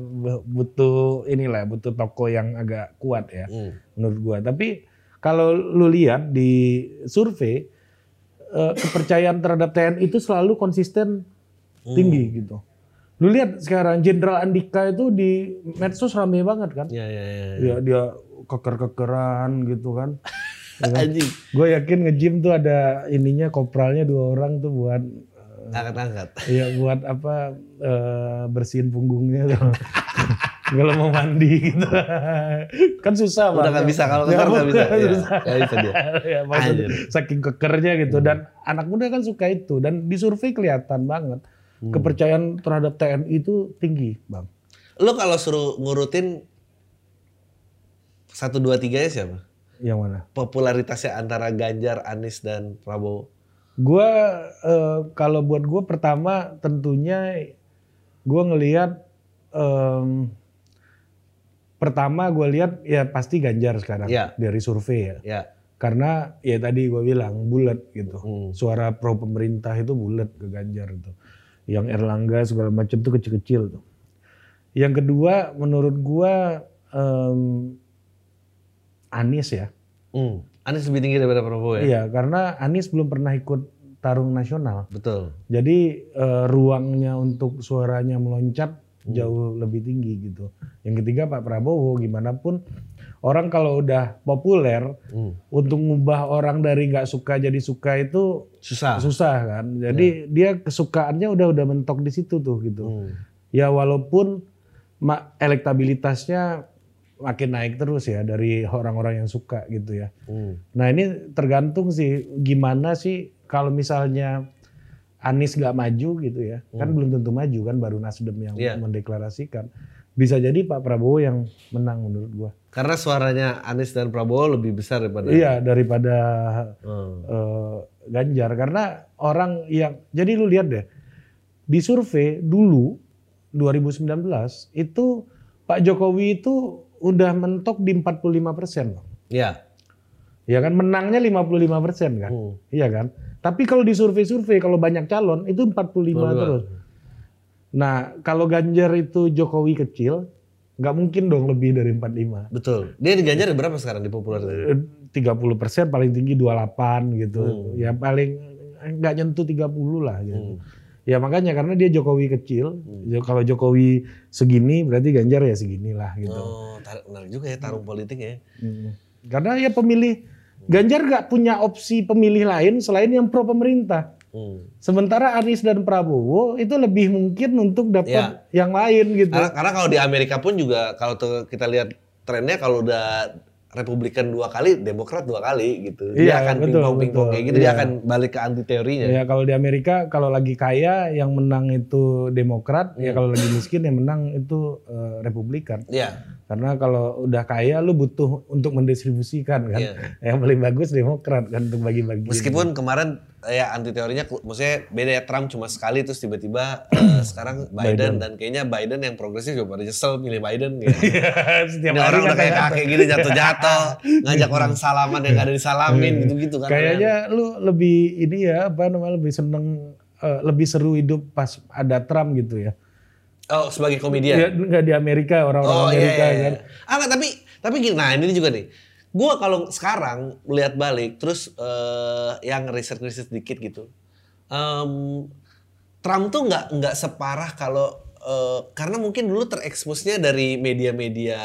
Speaker 2: butuh inilah butuh toko yang agak kuat ya.
Speaker 1: Hmm.
Speaker 2: menurut gua. Tapi kalau lu lihat di survei eh, kepercayaan terhadap TNI itu selalu konsisten tinggi gitu. Lu lihat sekarang Jenderal Andika itu di medsos rame banget kan?
Speaker 1: Ya ya ya.
Speaker 2: Ya dia keker-kekeran gitu kan.
Speaker 1: Anjing.
Speaker 2: Gue yakin nge-gym tuh ada ininya kopralnya dua orang tuh buat
Speaker 1: Angkat-angkat.
Speaker 2: ya buat apa eh, bersihin punggungnya tuh. kalau mau mandi gitu. kan susah
Speaker 1: Udah nggak bisa kalau
Speaker 2: Ya,
Speaker 1: keker nggak bisa. Iya,
Speaker 2: susah.
Speaker 1: nggak bisa dia.
Speaker 2: ya,
Speaker 1: Anjir.
Speaker 2: saking kekernya gitu dan anak muda kan suka itu dan di survei kelihatan banget
Speaker 1: Hmm.
Speaker 2: kepercayaan terhadap TNI itu tinggi bang
Speaker 1: Lo kalau suruh ngurutin satu dua tiga siapa?
Speaker 2: yang mana
Speaker 1: Popularitasnya antara Ganjar, Anies dan Prabowo.
Speaker 2: Gua eh, kalau buat gue pertama tentunya gue ngelihat pertama gue lihat ya pasti Ganjar sekarang
Speaker 1: Iya.
Speaker 2: dari survei ya
Speaker 1: Ya.
Speaker 2: karena ya tadi gue bilang bulat gitu
Speaker 1: Hmm.
Speaker 2: suara pro pemerintah itu bulat ke Ganjar itu yang Erlangga segala macam tuh kecil-kecil tuh yang kedua menurut gua em, Anies ya
Speaker 1: Hmm. Anies lebih tinggi daripada Prabowo ya?
Speaker 2: iya karena Anies belum pernah ikut tarung nasional
Speaker 1: Betul.
Speaker 2: jadi eh, ruangnya untuk suaranya meloncat jauh lebih tinggi gitu yang ketiga Pak Prabowo gimana pun orang kalau udah populer
Speaker 1: Hmm.
Speaker 2: untuk ngubah orang dari nggak suka jadi suka itu
Speaker 1: Susah.
Speaker 2: susah kan. Jadi dia kesukaannya udah udah mentok di situ tuh gitu.
Speaker 1: Hmm.
Speaker 2: Ya walaupun elektabilitasnya makin naik terus ya dari orang-orang yang suka gitu ya.
Speaker 1: Hmm.
Speaker 2: Nah ini tergantung sih gimana sih kalau misalnya Anies nggak maju gitu ya, kan belum tentu maju kan baru Nasdem yang
Speaker 1: Iya.
Speaker 2: mendeklarasikan. Bisa jadi Pak Prabowo yang menang menurut gua.
Speaker 1: Karena suaranya Anies dan Prabowo lebih besar daripada.
Speaker 2: Iya daripada
Speaker 1: Hmm.
Speaker 2: eh, Ganjar karena orang yang jadi lu lihat deh di survei dulu 2019 itu Pak Jokowi itu udah mentok di 45 persen loh.
Speaker 1: Ya.
Speaker 2: Ya kan menangnya 55 persen kan.
Speaker 1: Hmm.
Speaker 2: Iya kan. Tapi kalau di survei-survei kalau banyak calon itu 45
Speaker 1: 45.
Speaker 2: terus. Nah kalau Ganjar itu Jokowi kecil nggak mungkin dong lebih dari 45.
Speaker 1: Betul. Dia di Ganjar berapa sekarang di popularitas?
Speaker 2: Eh, 30 persen paling tinggi 28 gitu.
Speaker 1: Hmm.
Speaker 2: Ya paling nggak nyentuh 30 lah gitu.
Speaker 1: Hmm.
Speaker 2: Ya makanya karena dia Jokowi kecil, ya kalau Jokowi segini berarti Ganjar ya seginilah gitu.
Speaker 1: Oh, menarik juga ya tarung politik ya.
Speaker 2: Hmm. Karena ya pemilih Ganjar nggak punya opsi pemilih lain selain yang pro pemerintah.
Speaker 1: Hmm.
Speaker 2: Sementara Anies dan Prabowo itu lebih mungkin untuk dapat yang lain gitu.
Speaker 1: Karena, karena kalau di Amerika pun juga kalau kita lihat trennya kalau udah Republikan dua kali, Demokrat dua kali gitu. Dia
Speaker 2: Iya,
Speaker 1: akan
Speaker 2: betul,
Speaker 1: pingpong pingpong
Speaker 2: betul.
Speaker 1: kayak gitu. Dia
Speaker 2: Iya.
Speaker 1: akan balik ke anti teorinya.
Speaker 2: Ya kalau di Amerika kalau lagi kaya yang menang itu Demokrat, ya kalau lagi miskin yang menang itu eh, Republikan.
Speaker 1: Iya.
Speaker 2: Karena kalau udah kaya lu butuh untuk mendistribusikan kan.
Speaker 1: Iya.
Speaker 2: Yang paling bagus Demokrat kan untuk bagi-bagi.
Speaker 1: Meskipun kemarin eh, ya anti teorinya, maksudnya beda ya Trump cuma sekali terus tiba-tiba eh, sekarang Biden, dan kayaknya Biden yang progresif juga pada nyesel milih Biden. Gitu.
Speaker 2: setiap
Speaker 1: Ini orang udah kayak kakek gini jatuh-jatuh, ngajak orang salaman yang gak ada disalamin gitu-gitu kan.
Speaker 2: Kayaknya lu lebih ini ya apa namanya lebih seneng eh, lebih seru hidup pas ada Trump gitu ya.
Speaker 1: Oh sebagai komedian.
Speaker 2: Ya enggak di Amerika orang-orang
Speaker 1: Oh iya,
Speaker 2: Amerika
Speaker 1: iya, iya.
Speaker 2: kan.
Speaker 1: Ah, nggak, tapi tapi gini, nah ini juga nih. Gua kalau sekarang melihat balik terus eh, yang riset-riset dikit gitu. em, Trump tuh nggak nggak separah kalau eh, karena mungkin dulu tereksposnya dari media-media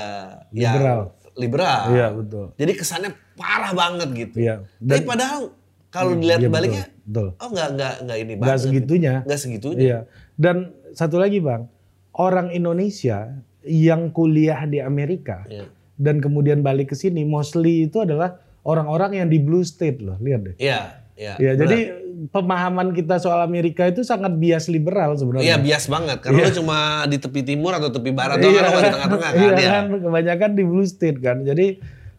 Speaker 2: Liberal.
Speaker 1: yang liberal.
Speaker 2: Iya betul.
Speaker 1: Jadi kesannya parah banget gitu.
Speaker 2: Iya.
Speaker 1: Tapi padahal kalau dilihat
Speaker 2: iya,
Speaker 1: baliknya
Speaker 2: betul.
Speaker 1: oh nggak nggak nggak ini
Speaker 2: Enggak
Speaker 1: banget.
Speaker 2: segitunya.
Speaker 1: Nggak segitunya.
Speaker 2: Iya. Dan satu lagi Bang, orang Indonesia yang kuliah di Amerika
Speaker 1: Iya.
Speaker 2: dan kemudian balik ke sini mostly itu adalah orang-orang yang di blue state loh, lihat deh.
Speaker 1: Iya, iya.
Speaker 2: Ya,
Speaker 1: benar.
Speaker 2: jadi pemahaman kita soal Amerika itu sangat bias liberal
Speaker 1: Iya
Speaker 2: sebenarnya.
Speaker 1: bias banget karena lu cuma di tepi timur atau tepi barat doang
Speaker 2: Iya,
Speaker 1: lu di tengah-tengah kan
Speaker 2: iya
Speaker 1: ya.
Speaker 2: kan, kebanyakan di blue state kan. Jadi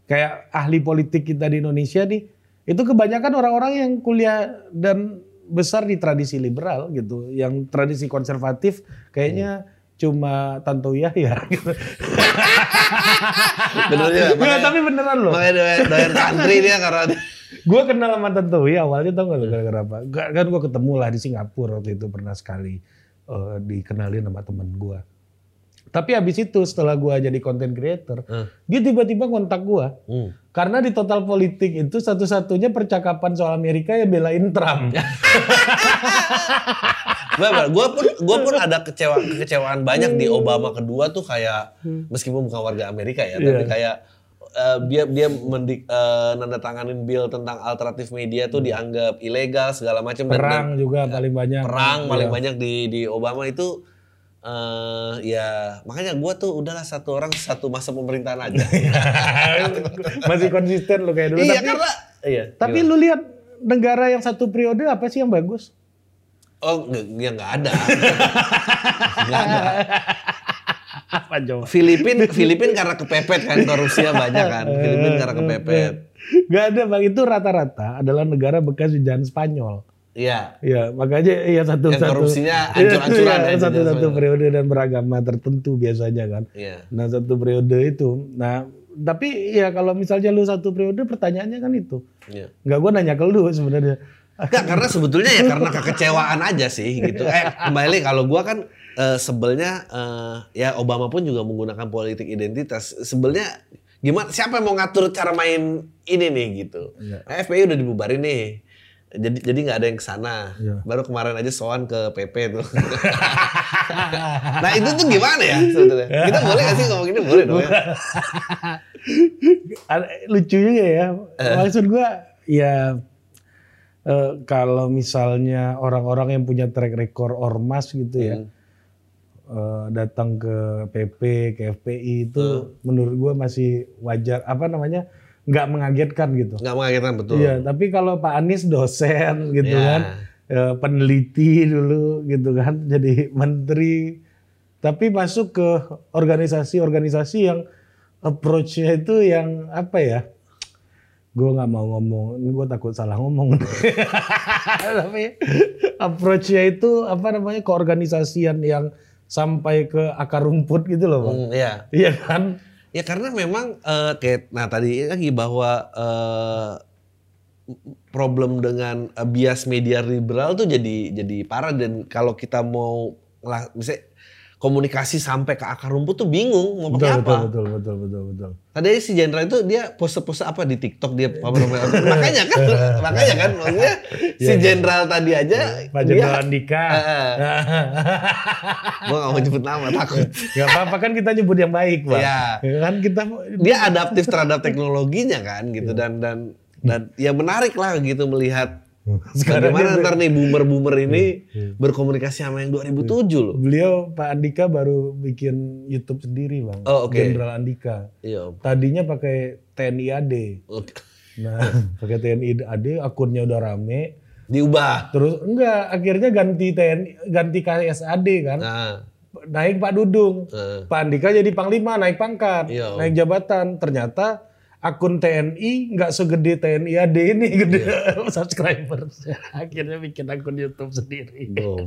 Speaker 2: kayak ahli politik kita di Indonesia nih, itu kebanyakan orang-orang yang kuliah dan besar di tradisi liberal gitu, yang tradisi konservatif kayaknya cuma Tanto Yahya gitu.
Speaker 1: Bener.
Speaker 2: Nggak,
Speaker 1: Makanya,
Speaker 2: tapi beneran loh.
Speaker 1: makanya doyan, doyan country dia karena
Speaker 2: Gue kenal sama Tantowi awalnya tau gak lo gara-gara apa? Kan gue ketemu lah di Singapura waktu itu pernah sekali eh, dikenalin sama temen gue. Tapi habis itu setelah gue jadi content creator,
Speaker 1: Hmm.
Speaker 2: dia tiba-tiba kontak gue.
Speaker 1: Hmm.
Speaker 2: Karena di total politik itu satu-satunya percakapan soal Amerika ya belain Trump.
Speaker 1: gue pun gue pun ada kecewa kekecewaan banyak di Obama kedua tuh kayak meskipun bukan warga Amerika ya tapi
Speaker 2: Iya.
Speaker 1: kayak eh, dia dia mendik, eh, nanda tanganin bill tentang alternatif media tuh dianggap ilegal segala macam dan-
Speaker 2: Perang juga paling banyak.
Speaker 1: perang
Speaker 2: Iya.
Speaker 1: paling banyak di di Obama itu eh ya makanya gue tuh udahlah satu orang satu masa pemerintahan aja.
Speaker 2: Masih konsisten lo kayak dulu.
Speaker 1: iya
Speaker 2: tapi
Speaker 1: karena iya.
Speaker 2: tapi lu lihat negara yang satu periode apa sih yang bagus?
Speaker 1: oh nggak ya nggak ada. Nggak ada.
Speaker 2: Apa coba?
Speaker 1: Filipin Filipin karena kepepet kan korupsinya banyak kan. Filipin karena kepepet.
Speaker 2: Gak ada bang, itu rata-rata adalah negara bekas jajahan Spanyol.
Speaker 1: Iya.
Speaker 2: Ya, makanya ya satu
Speaker 1: Yang
Speaker 2: satu
Speaker 1: korupsinya hancur-hancuran ya,
Speaker 2: satu
Speaker 1: jajahan
Speaker 2: satu
Speaker 1: Spanyol.
Speaker 2: periode dan beragama tertentu biasanya kan.
Speaker 1: Iya.
Speaker 2: Nah satu periode itu, nah tapi ya kalau misalnya lu satu periode pertanyaannya kan itu,
Speaker 1: Iya.
Speaker 2: nggak gua nanya ke lu sebenarnya.
Speaker 1: Enggak, karena sebetulnya ya karena kekecewaan aja sih gitu. Eh, kembali kalau gua kan eh, sebelnya eh, ya Obama pun juga menggunakan politik identitas. Sebelnya gimana siapa yang mau ngatur cara main ini nih gitu.
Speaker 2: Iya.
Speaker 1: Nah, FPI udah dibubarin nih. Jadi jadi nggak ada yang ke sana.
Speaker 2: Iya.
Speaker 1: Baru kemarin aja soan ke PP tuh. nah itu tuh gimana ya sebetulnya? Kita boleh gak sih ngomong ini boleh dong ya?
Speaker 2: Lucu juga ya.
Speaker 1: Eh.
Speaker 2: Maksud gua ya eh, kalau misalnya orang-orang yang punya track record ormas gitu ya.
Speaker 1: Hmm.
Speaker 2: eh, datang ke PP, ke FPI itu
Speaker 1: Hmm.
Speaker 2: menurut gua masih wajar apa namanya nggak mengagetkan gitu.
Speaker 1: Nggak mengagetkan betul.
Speaker 2: Iya, tapi kalau Pak Anies dosen gitu
Speaker 1: Iya.
Speaker 2: kan, eh, peneliti dulu gitu kan, jadi menteri, tapi masuk ke organisasi-organisasi yang approach-nya itu yang apa ya? Gue nggak mau ngomong, gue takut salah ngomong. tapi approach-nya itu apa namanya keorganisasian yang sampai ke akar rumput gitu loh, Bang.
Speaker 1: Hmm, iya.
Speaker 2: Iya kan?
Speaker 1: Ya karena memang eh, kayak nah tadi lagi bahwa eh, problem dengan eh, bias media liberal tuh jadi jadi parah. Dan kalau kita mau ngelah- misalnya komunikasi sampai ke akar rumput tuh bingung mau pakai
Speaker 2: Betul,
Speaker 1: apa.
Speaker 2: betul, betul, betul, betul, betul.
Speaker 1: Tadi si Jenderal itu dia pose-pose apa di TikTok dia makanya kan makanya kan maksudnya si
Speaker 2: Iya, iya.
Speaker 1: Jenderal tadi aja
Speaker 2: Pak
Speaker 1: dia
Speaker 2: Jenderal Andika.
Speaker 1: Eh, gua gak mau nyebut nama takut.
Speaker 2: Gak apa-apa kan kita nyebut yang baik, Bang.
Speaker 1: Iya.
Speaker 2: Kan kita
Speaker 1: Dia adaptif terhadap teknologinya kan gitu
Speaker 2: Iya.
Speaker 1: dan dan dan ya menarik lah gitu melihat
Speaker 2: Sekarang
Speaker 1: bagaimana ntar nih boomer-boomer ini
Speaker 2: Iya.
Speaker 1: berkomunikasi sama yang 2007 loh.
Speaker 2: beliau Pak Andika baru bikin YouTube sendiri, Bang.
Speaker 1: Oh, oke.
Speaker 2: Jenderal Andika.
Speaker 1: Iya.
Speaker 2: Tadinya pakai TNI AD.
Speaker 1: Oke.
Speaker 2: Nah, pakai TNI AD akunnya udah rame.
Speaker 1: Diubah.
Speaker 2: Terus enggak, akhirnya ganti TNI ganti KSAD kan.
Speaker 1: Nah,
Speaker 2: Naik Pak Dudung.
Speaker 1: eh,
Speaker 2: Pak Andika jadi panglima, naik pangkat,
Speaker 1: Iya.
Speaker 2: naik jabatan. Ternyata akun TNI nggak segede TNI AD ini gede
Speaker 1: Iya.
Speaker 2: subscriber. Akhirnya bikin akun YouTube sendiri.
Speaker 1: go.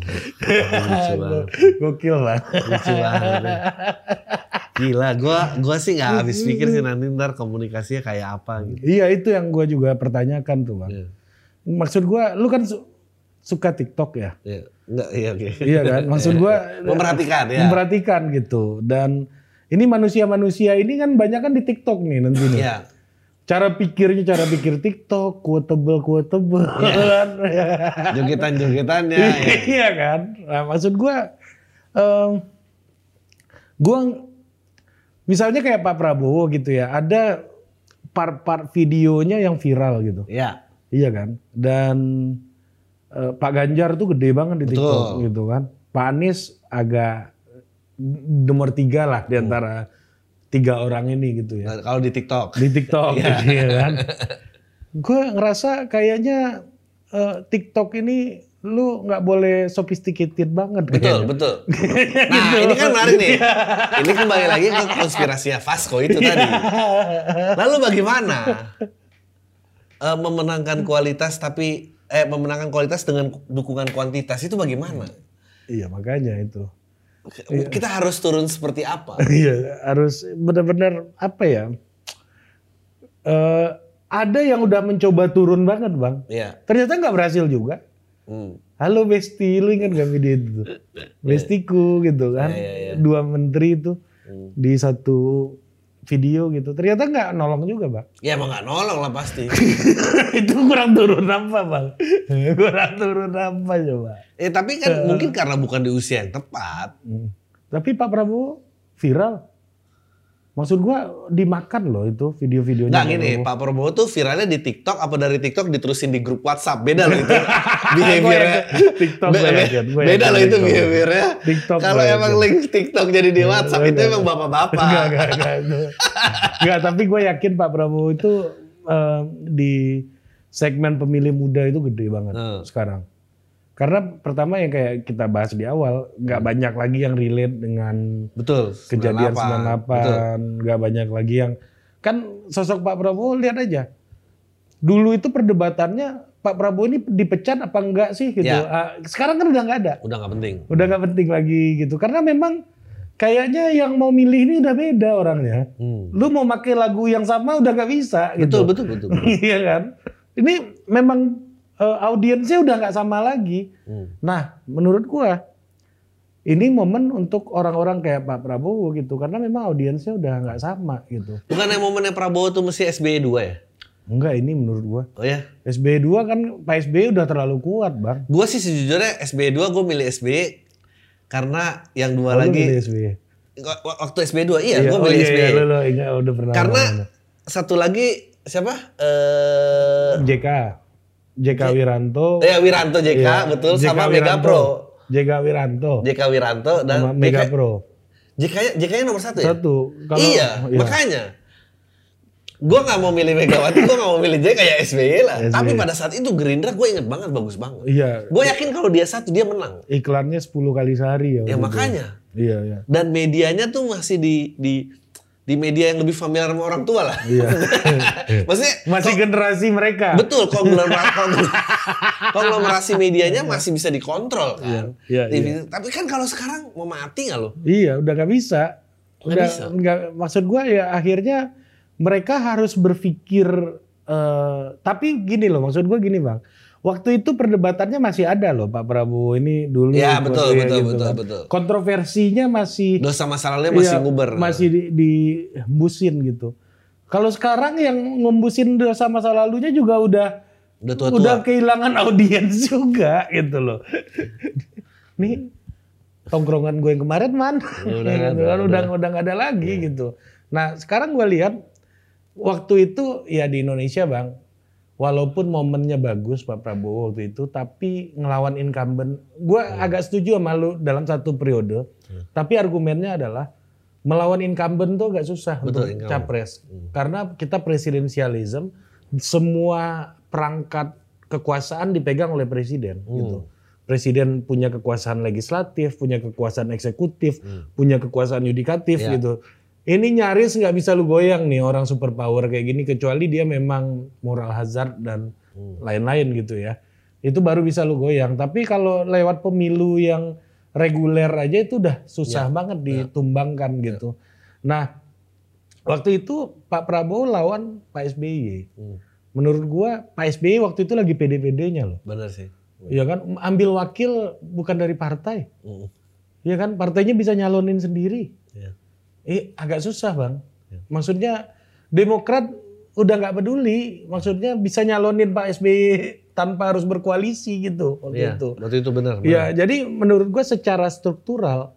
Speaker 1: Banget.
Speaker 2: Gokil banget.
Speaker 1: Lucu banget. Gila, gua gua sih nggak habis pikir sih nanti ntar komunikasinya kayak apa gitu.
Speaker 2: Iya itu yang gue juga pertanyakan tuh bang.
Speaker 1: Iya.
Speaker 2: Maksud gue, lu kan su- suka TikTok ya?
Speaker 1: Iya. Enggak, iya oke.
Speaker 2: iya kan? Maksud gue
Speaker 1: Memperhatikan ya.
Speaker 2: memperhatikan gitu. Dan ini manusia-manusia ini kan banyak kan di TikTok nih nanti nih.
Speaker 1: Iya.
Speaker 2: Cara pikirnya cara pikir TikTok, quotable quotable kan.
Speaker 1: Jogetan-jogetannya ya.
Speaker 2: iya kan. Nah, maksud gue, em, gue misalnya kayak Pak Prabowo gitu ya, ada part-part videonya yang viral gitu.
Speaker 1: Iya.
Speaker 2: Iya kan? Dan eh, Pak Ganjar tuh gede banget di
Speaker 1: Betul.
Speaker 2: TikTok gitu kan. Pak Anies agak nomor tiga lah di antara tiga orang ini gitu ya.
Speaker 1: Nah, kalau di TikTok.
Speaker 2: Di TikTok
Speaker 1: Iya.
Speaker 2: gitu ya kan. Gue ngerasa kayaknya eh, TikTok ini lu nggak boleh sophisticated banget.
Speaker 1: Betul,
Speaker 2: kayaknya.
Speaker 1: betul. Nah, ini kan menarik nih. Ini kembali lagi ke konspirasinya Vasco itu tadi. Lalu bagaimana eh, memenangkan kualitas tapi eh memenangkan kualitas dengan dukungan kuantitas itu bagaimana?
Speaker 2: Iya makanya itu.
Speaker 1: Kita harus turun seperti apa?
Speaker 2: Iya harus benar-benar apa ya? Eh ada yang udah mencoba turun banget bang.
Speaker 1: Iya.
Speaker 2: Ternyata nggak berhasil juga.
Speaker 1: Hmm.
Speaker 2: Halo Besti, lu ingat gak video itu? Bestiku gitu kan.
Speaker 1: Iya, iya, iya.
Speaker 2: Dua menteri itu
Speaker 1: Hmm.
Speaker 2: di satu video gitu. Ternyata nggak nolong juga bang.
Speaker 1: Ya emang gak nolong lah pasti.
Speaker 2: itu kurang turun apa bang? kurang turun apa coba?
Speaker 1: Eh tapi kan mungkin karena bukan di usia yang tepat.
Speaker 2: Hmm. Tapi Pak Prabowo viral. Maksud gua dimakan loh itu video-videonya. Pak
Speaker 1: gini,
Speaker 2: Prabowo.
Speaker 1: Pak Prabowo tuh viralnya di TikTok apa dari TikTok diterusin di grup WhatsApp. Beda loh itu. Behaviornya.
Speaker 2: TikTok
Speaker 1: Be- be-
Speaker 2: yakin,
Speaker 1: beda loh itu behaviornya.
Speaker 2: TikTok
Speaker 1: Kalau emang link TikTok jadi di WhatsApp itu emang bapak-bapak.
Speaker 2: Enggak, enggak, enggak. Enggak, tapi gue yakin Pak Prabowo itu eh, di segmen pemilih muda itu gede banget
Speaker 1: Hmm.
Speaker 2: sekarang. Karena pertama yang kayak kita bahas di awal, nggak
Speaker 1: Hmm.
Speaker 2: banyak lagi yang relate dengan
Speaker 1: Betul.
Speaker 2: kejadian
Speaker 1: 98.
Speaker 2: 98, nggak banyak lagi yang kan sosok Pak Prabowo lihat aja. Dulu itu perdebatannya Pak Prabowo ini dipecat apa enggak sih gitu.
Speaker 1: Ya.
Speaker 2: Ah, sekarang kan udah nggak ada,
Speaker 1: Udah nggak penting.
Speaker 2: udah nggak penting lagi gitu. Karena memang kayaknya yang mau milih ini udah beda orangnya.
Speaker 1: Hmm.
Speaker 2: Lu mau pakai lagu yang sama udah nggak bisa
Speaker 1: Betul,
Speaker 2: gitu.
Speaker 1: betul, betul.
Speaker 2: Iya kan? Ini memang eh, audiensnya udah nggak sama lagi.
Speaker 1: Hmm.
Speaker 2: Nah, menurut gua ini momen untuk orang-orang kayak Pak Prabowo gitu karena memang audiensnya udah nggak sama gitu.
Speaker 1: Bukannya momennya Prabowo tuh mesti SBY 2 ya?
Speaker 2: Enggak ini menurut gua.
Speaker 1: Oh ya?
Speaker 2: SBY 2 kan Pak SBY udah terlalu kuat, Bang.
Speaker 1: Gue sih sejujurnya SBY 2 gue milih SBY karena yang dua
Speaker 2: Oh,
Speaker 1: lagi
Speaker 2: milih SBY.
Speaker 1: Wak- waktu SBY 2 iya, gue
Speaker 2: oh,
Speaker 1: milih
Speaker 2: iya,
Speaker 1: SBY.
Speaker 2: Iya, lu, lu ingat udah pernah.
Speaker 1: Karena
Speaker 2: ngomong.
Speaker 1: satu lagi siapa? Eh
Speaker 2: JK. JK Wiranto.
Speaker 1: ya Wiranto JK
Speaker 2: Iya,
Speaker 1: betul
Speaker 2: JK
Speaker 1: sama Mega. Pro.
Speaker 2: JK Wiranto.
Speaker 1: JK Wiranto dan
Speaker 2: sama Mega
Speaker 1: JK,
Speaker 2: Pro.
Speaker 1: JK JK nya nomor satu ya?
Speaker 2: Satu. Kalau
Speaker 1: iya, makanya. Gue gak mau milih Megawati, gue gak mau milih JK ya SBY lah.
Speaker 2: SBY.
Speaker 1: Tapi pada saat itu Gerindra gue inget banget bagus banget.
Speaker 2: Iya.
Speaker 1: Gue yakin kalau dia satu dia menang.
Speaker 2: Iklannya 10 kali sehari ya.
Speaker 1: Ya
Speaker 2: itu.
Speaker 1: makanya.
Speaker 2: Iya, iya.
Speaker 1: Dan medianya tuh masih di di di media yang lebih familiar sama orang tua lah.
Speaker 2: Iya.
Speaker 1: Maksudnya
Speaker 2: Masih generasi mereka.
Speaker 1: betul konglomerasi konglomerasi medianya masih bisa dikontrol kan.
Speaker 2: Iya,
Speaker 1: TV. Tapi kan kalau sekarang mau mati nggak lo?
Speaker 2: Iya, udah nggak bisa.
Speaker 1: Nggak
Speaker 2: Udah
Speaker 1: bisa.
Speaker 2: nggak maksud gua ya akhirnya mereka harus berpikir eh, tapi gini loh, maksud gua gini, Bang. Waktu itu perdebatannya masih ada loh Pak Prabowo ini dulu.
Speaker 1: Ya betul
Speaker 2: ya,
Speaker 1: betul
Speaker 2: gitu
Speaker 1: betul
Speaker 2: kan.
Speaker 1: betul.
Speaker 2: Kontroversinya masih
Speaker 1: Dosa masa lalunya masih
Speaker 2: iya,
Speaker 1: nguber.
Speaker 2: Masih di, dihembusin gitu. Kalau sekarang yang ngembusin dosa masa lalunya juga udah
Speaker 1: Udah tua-tua.
Speaker 2: udah kehilangan audiens juga gitu loh. Nih tongkrongan gue yang kemarin man,
Speaker 1: Udah
Speaker 2: Gitu
Speaker 1: ada,
Speaker 2: kan, udah udah nggak ada lagi gitu. Nah sekarang gue lihat waktu itu ya di Indonesia bang, walaupun momennya bagus Pak Prabowo waktu itu, tapi ngelawan incumbent, gue
Speaker 1: Hmm.
Speaker 2: agak setuju sama lu dalam satu periode. Tapi argumennya adalah melawan incumbent tuh agak susah
Speaker 1: Betul,
Speaker 2: untuk
Speaker 1: incumbent.
Speaker 2: capres, karena kita presidensialism, semua perangkat kekuasaan dipegang oleh presiden
Speaker 1: Hmm.
Speaker 2: gitu. Presiden punya kekuasaan legislatif, punya kekuasaan eksekutif,
Speaker 1: Hmm.
Speaker 2: punya kekuasaan yudikatif
Speaker 1: Ya.
Speaker 2: gitu. Ini nyaris nggak bisa lu goyang nih orang superpower kayak gini kecuali dia memang moral hazard dan
Speaker 1: Hmm.
Speaker 2: lain-lain gitu ya. Itu baru bisa lu goyang. Tapi kalau lewat pemilu yang reguler aja itu udah susah
Speaker 1: Ya.
Speaker 2: banget ditumbangkan gitu. Nah, waktu itu Pak Prabowo lawan Pak SBY.
Speaker 1: Hmm.
Speaker 2: Menurut gua Pak SBY waktu itu lagi pede-pedenya loh.
Speaker 1: Bener sih.
Speaker 2: Ya kan ambil wakil bukan dari partai.
Speaker 1: Hmm.
Speaker 2: Ya kan partainya bisa nyalonin sendiri.
Speaker 1: Iya.
Speaker 2: Eh agak susah bang.
Speaker 1: Ya.
Speaker 2: Maksudnya Demokrat udah nggak peduli. Maksudnya bisa nyalonin Pak SBY tanpa harus berkoalisi gitu waktu
Speaker 1: Iya,
Speaker 2: itu.
Speaker 1: waktu itu benar.
Speaker 2: Ya jadi menurut gua secara struktural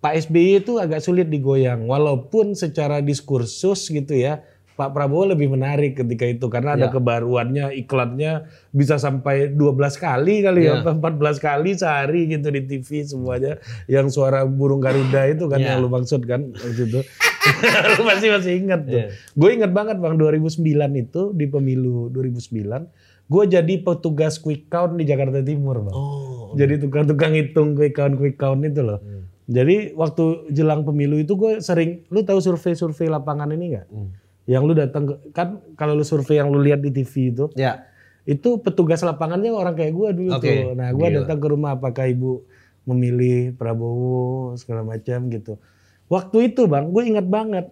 Speaker 2: Pak SBY itu agak sulit digoyang. Walaupun secara diskursus gitu ya. Pak Prabowo lebih menarik ketika itu karena ada
Speaker 1: Ya.
Speaker 2: kebaruannya iklannya bisa sampai 12 kali kali ya,
Speaker 1: Ya.
Speaker 2: 14 kali sehari gitu di TV semuanya yang suara burung Garuda itu kan
Speaker 1: Ya.
Speaker 2: yang lu maksud kan waktu itu. lu masih masih ingat tuh.
Speaker 1: Ya.
Speaker 2: Gue ingat banget Bang 2009 itu di pemilu 2009 gue jadi petugas quick count di Jakarta Timur Bang.
Speaker 1: Oh.
Speaker 2: Jadi tukang-tukang hitung quick count quick count itu loh.
Speaker 1: Hmm.
Speaker 2: Jadi waktu jelang pemilu itu gue sering, lu tahu survei-survei lapangan ini nggak?
Speaker 1: Hmm.
Speaker 2: Yang lu datang kan kalau lu survei yang lu lihat di TV itu,
Speaker 1: Ya.
Speaker 2: itu petugas lapangannya orang kayak gue dulu
Speaker 1: Oke,
Speaker 2: tuh. Nah gue datang ke rumah apakah ibu memilih Prabowo segala macam gitu. Waktu itu bang, gue ingat banget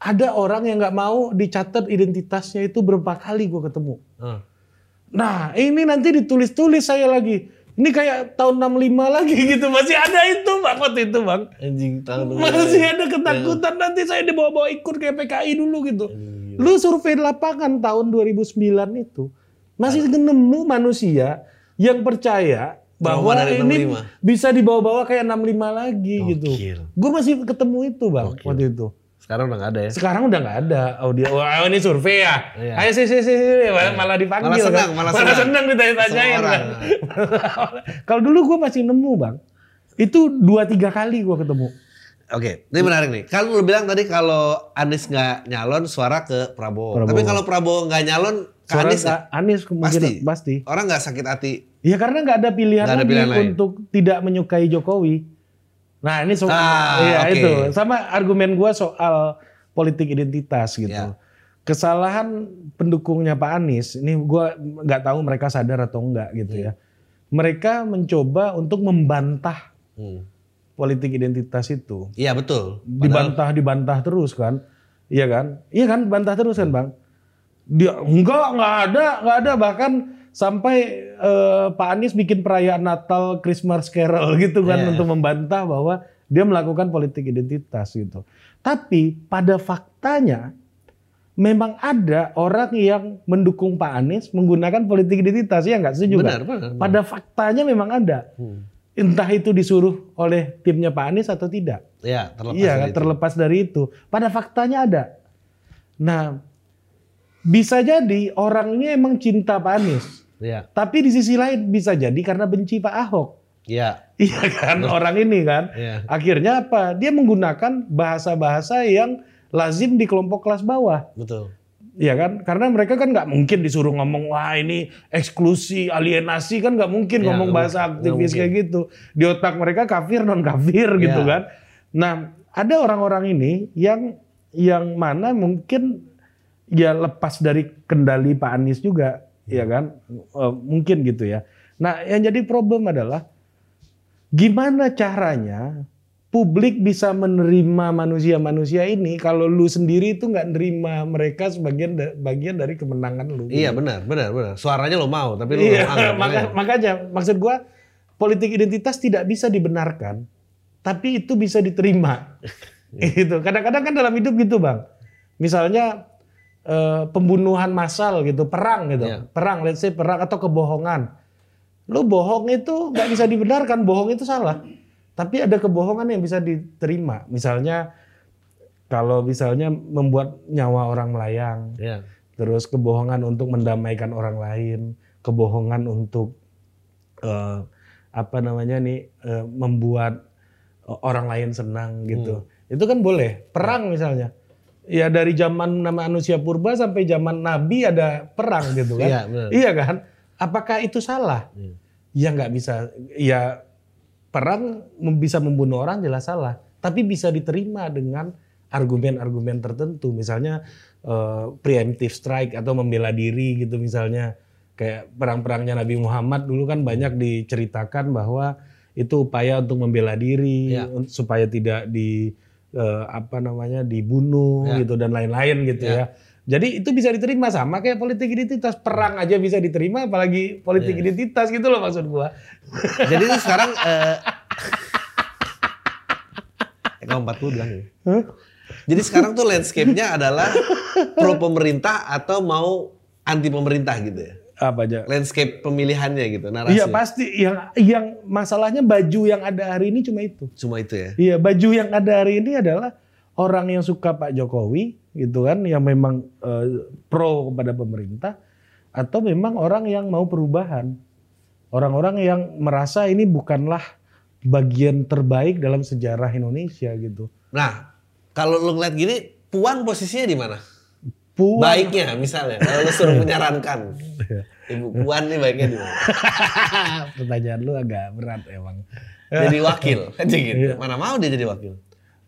Speaker 2: ada orang yang nggak mau dicatat identitasnya itu berapa kali gue ketemu.
Speaker 1: Ah.
Speaker 2: Nah ini nanti ditulis-tulis saya lagi. Ini kayak tahun 65 lagi gitu. Masih ada itu bang waktu itu bang.
Speaker 1: Anjing tahun
Speaker 2: Masih ada ketakutan nanti saya dibawa-bawa ikut kayak PKI dulu gitu. Lu survei lapangan tahun 2009 itu. Masih nemu manusia yang percaya bahwa ini
Speaker 1: 65.
Speaker 2: bisa dibawa-bawa kayak 65 lagi gitu. Gue masih ketemu itu bang
Speaker 1: Gokil.
Speaker 2: waktu itu.
Speaker 1: Sekarang udah gak ada ya.
Speaker 2: Sekarang udah nggak ada audio. Wah ini survei ya.
Speaker 1: Iya.
Speaker 2: Ayo sih sih sih sih. Malah, malah dipanggil
Speaker 1: Malah senang,
Speaker 2: kan.
Speaker 1: malah
Speaker 2: malah
Speaker 1: senang.
Speaker 2: ditanya-tanyain kan. Kalau dulu gue masih nemu bang. Itu dua tiga kali gue ketemu.
Speaker 1: Oke, ini menarik nih. Kan lu bilang tadi kalau Anies nggak nyalon suara ke Prabowo.
Speaker 2: Prabowo.
Speaker 1: Tapi kalau Prabowo nggak nyalon ke
Speaker 2: Suara
Speaker 1: Anies nggak?
Speaker 2: Anies kemungkinan
Speaker 1: Pasti.
Speaker 2: pasti.
Speaker 1: Orang nggak sakit hati.
Speaker 2: Ya karena nggak ada pilihan
Speaker 1: Nggak ada
Speaker 2: lagi
Speaker 1: pilihan lain.
Speaker 2: untuk tidak menyukai Jokowi. Nah ini so
Speaker 1: Ah,
Speaker 2: iya
Speaker 1: oke.
Speaker 2: itu sama argumen gua soal politik identitas gitu.
Speaker 1: Ya.
Speaker 2: Kesalahan pendukungnya Pak Anies ini gua nggak tahu mereka sadar atau enggak gitu
Speaker 1: Hmm.
Speaker 2: ya. Mereka mencoba untuk membantah
Speaker 1: Hmm.
Speaker 2: politik identitas itu.
Speaker 1: Iya betul. Padahal
Speaker 2: Dibantah dibantah terus kan. Iya kan? Iya kan bantah terus kan, Bang? Dia enggak, enggak ada, enggak ada bahkan sampai eh, Pak Anies bikin perayaan Natal, Christmas Carol gitu kan
Speaker 1: Iya.
Speaker 2: untuk membantah bahwa dia melakukan politik identitas gitu. Tapi pada faktanya memang ada orang yang mendukung Pak Anies menggunakan politik identitas ya nggak setuju
Speaker 1: benar,
Speaker 2: nggak?
Speaker 1: benar.
Speaker 2: Pada faktanya memang ada.
Speaker 1: Hmm.
Speaker 2: Entah itu disuruh oleh timnya Pak Anies atau tidak.
Speaker 1: Iya, terlepas
Speaker 2: Iya,
Speaker 1: dari itu.
Speaker 2: terlepas dari itu. Pada faktanya ada. Nah, bisa jadi orangnya emang cinta Pak Anies.
Speaker 1: Iya.
Speaker 2: Tapi di sisi lain bisa jadi karena benci Pak Ahok.
Speaker 1: Iya.
Speaker 2: Iya kan, orang ini kan.
Speaker 1: Iya.
Speaker 2: Akhirnya apa? Dia menggunakan bahasa-bahasa yang lazim di kelompok kelas bawah.
Speaker 1: Betul.
Speaker 2: Iya kan? Karena mereka kan nggak mungkin disuruh ngomong wah ini eksklusi, alienasi kan nggak mungkin
Speaker 1: Ya,
Speaker 2: ngomong bahasa aktivis kayak gitu. Di otak mereka kafir non kafir gitu
Speaker 1: Ya.
Speaker 2: kan. Nah ada orang-orang ini yang yang mana mungkin ya lepas dari kendali Pak Anies juga, ya kan? Eh, mungkin gitu ya. Nah, yang jadi problem adalah gimana caranya publik bisa menerima manusia-manusia ini kalau lu sendiri itu nggak nerima mereka sebagian bagian dari kemenangan lu.
Speaker 1: Iya benar, benar, benar. Suaranya lo mau, tapi lo
Speaker 2: Iya,
Speaker 1: anggap
Speaker 2: maka, makanya maksud gua politik identitas tidak bisa dibenarkan, tapi itu bisa diterima. gitu. Kadang-kadang kan dalam hidup gitu, Bang. Misalnya eh, pembunuhan massal gitu, perang gitu.
Speaker 1: Iya.
Speaker 2: Perang, let's say perang atau kebohongan. Lu bohong itu nggak bisa dibenarkan, bohong itu salah. Tapi ada kebohongan yang bisa diterima. Misalnya kalau misalnya membuat nyawa orang melayang,
Speaker 1: Iya.
Speaker 2: terus kebohongan untuk mendamaikan orang lain, kebohongan untuk eh, apa namanya nih eh, membuat orang lain senang gitu.
Speaker 1: Hmm.
Speaker 2: Itu kan boleh. Perang misalnya. Ya dari zaman nama manusia purba sampai zaman nabi ada perang gitu kan.
Speaker 1: Iya, benar.
Speaker 2: Iya kan? Apakah itu salah?
Speaker 1: Iya.
Speaker 2: Ya nggak bisa. Ya perang bisa membunuh orang jelas salah. Tapi bisa diterima dengan argumen-argumen tertentu. Misalnya eh, preemptive strike atau membela diri gitu misalnya. Kayak perang-perangnya Nabi Muhammad dulu kan banyak diceritakan bahwa itu upaya untuk membela diri
Speaker 1: Ya.
Speaker 2: supaya tidak di eh, apa namanya dibunuh
Speaker 1: Ya.
Speaker 2: gitu dan lain-lain gitu
Speaker 1: Ya.
Speaker 2: ya. Jadi itu bisa diterima sama kayak politik identitas perang aja bisa diterima apalagi politik
Speaker 1: Yes.
Speaker 2: identitas gitu loh maksud gua.
Speaker 1: Jadi ini sekarang eh Eka 40 bilang ya. Jadi sekarang tuh landscape-nya adalah pro pemerintah atau mau anti pemerintah gitu ya.
Speaker 2: Apa aja?
Speaker 1: Landscape pemilihannya gitu, narasi.
Speaker 2: Iya pasti yang yang masalahnya baju yang ada hari ini cuma itu.
Speaker 1: Cuma itu ya.
Speaker 2: Iya baju yang ada hari ini adalah orang yang suka Pak Jokowi gitu kan yang memang eh, pro kepada pemerintah atau memang orang yang mau perubahan. Orang-orang yang merasa ini bukanlah bagian terbaik dalam sejarah Indonesia gitu.
Speaker 1: Nah, kalau lu ngeliat gini, Puan posisinya di mana?
Speaker 2: Puan
Speaker 1: Baiknya misalnya, kalau lu suruh menyarankan. Ibu Puan nih baiknya di mana?
Speaker 2: Pertanyaan lu agak berat emang.
Speaker 1: Jadi wakil, aja gitu.
Speaker 2: Iya.
Speaker 1: Mana mau dia jadi wakil?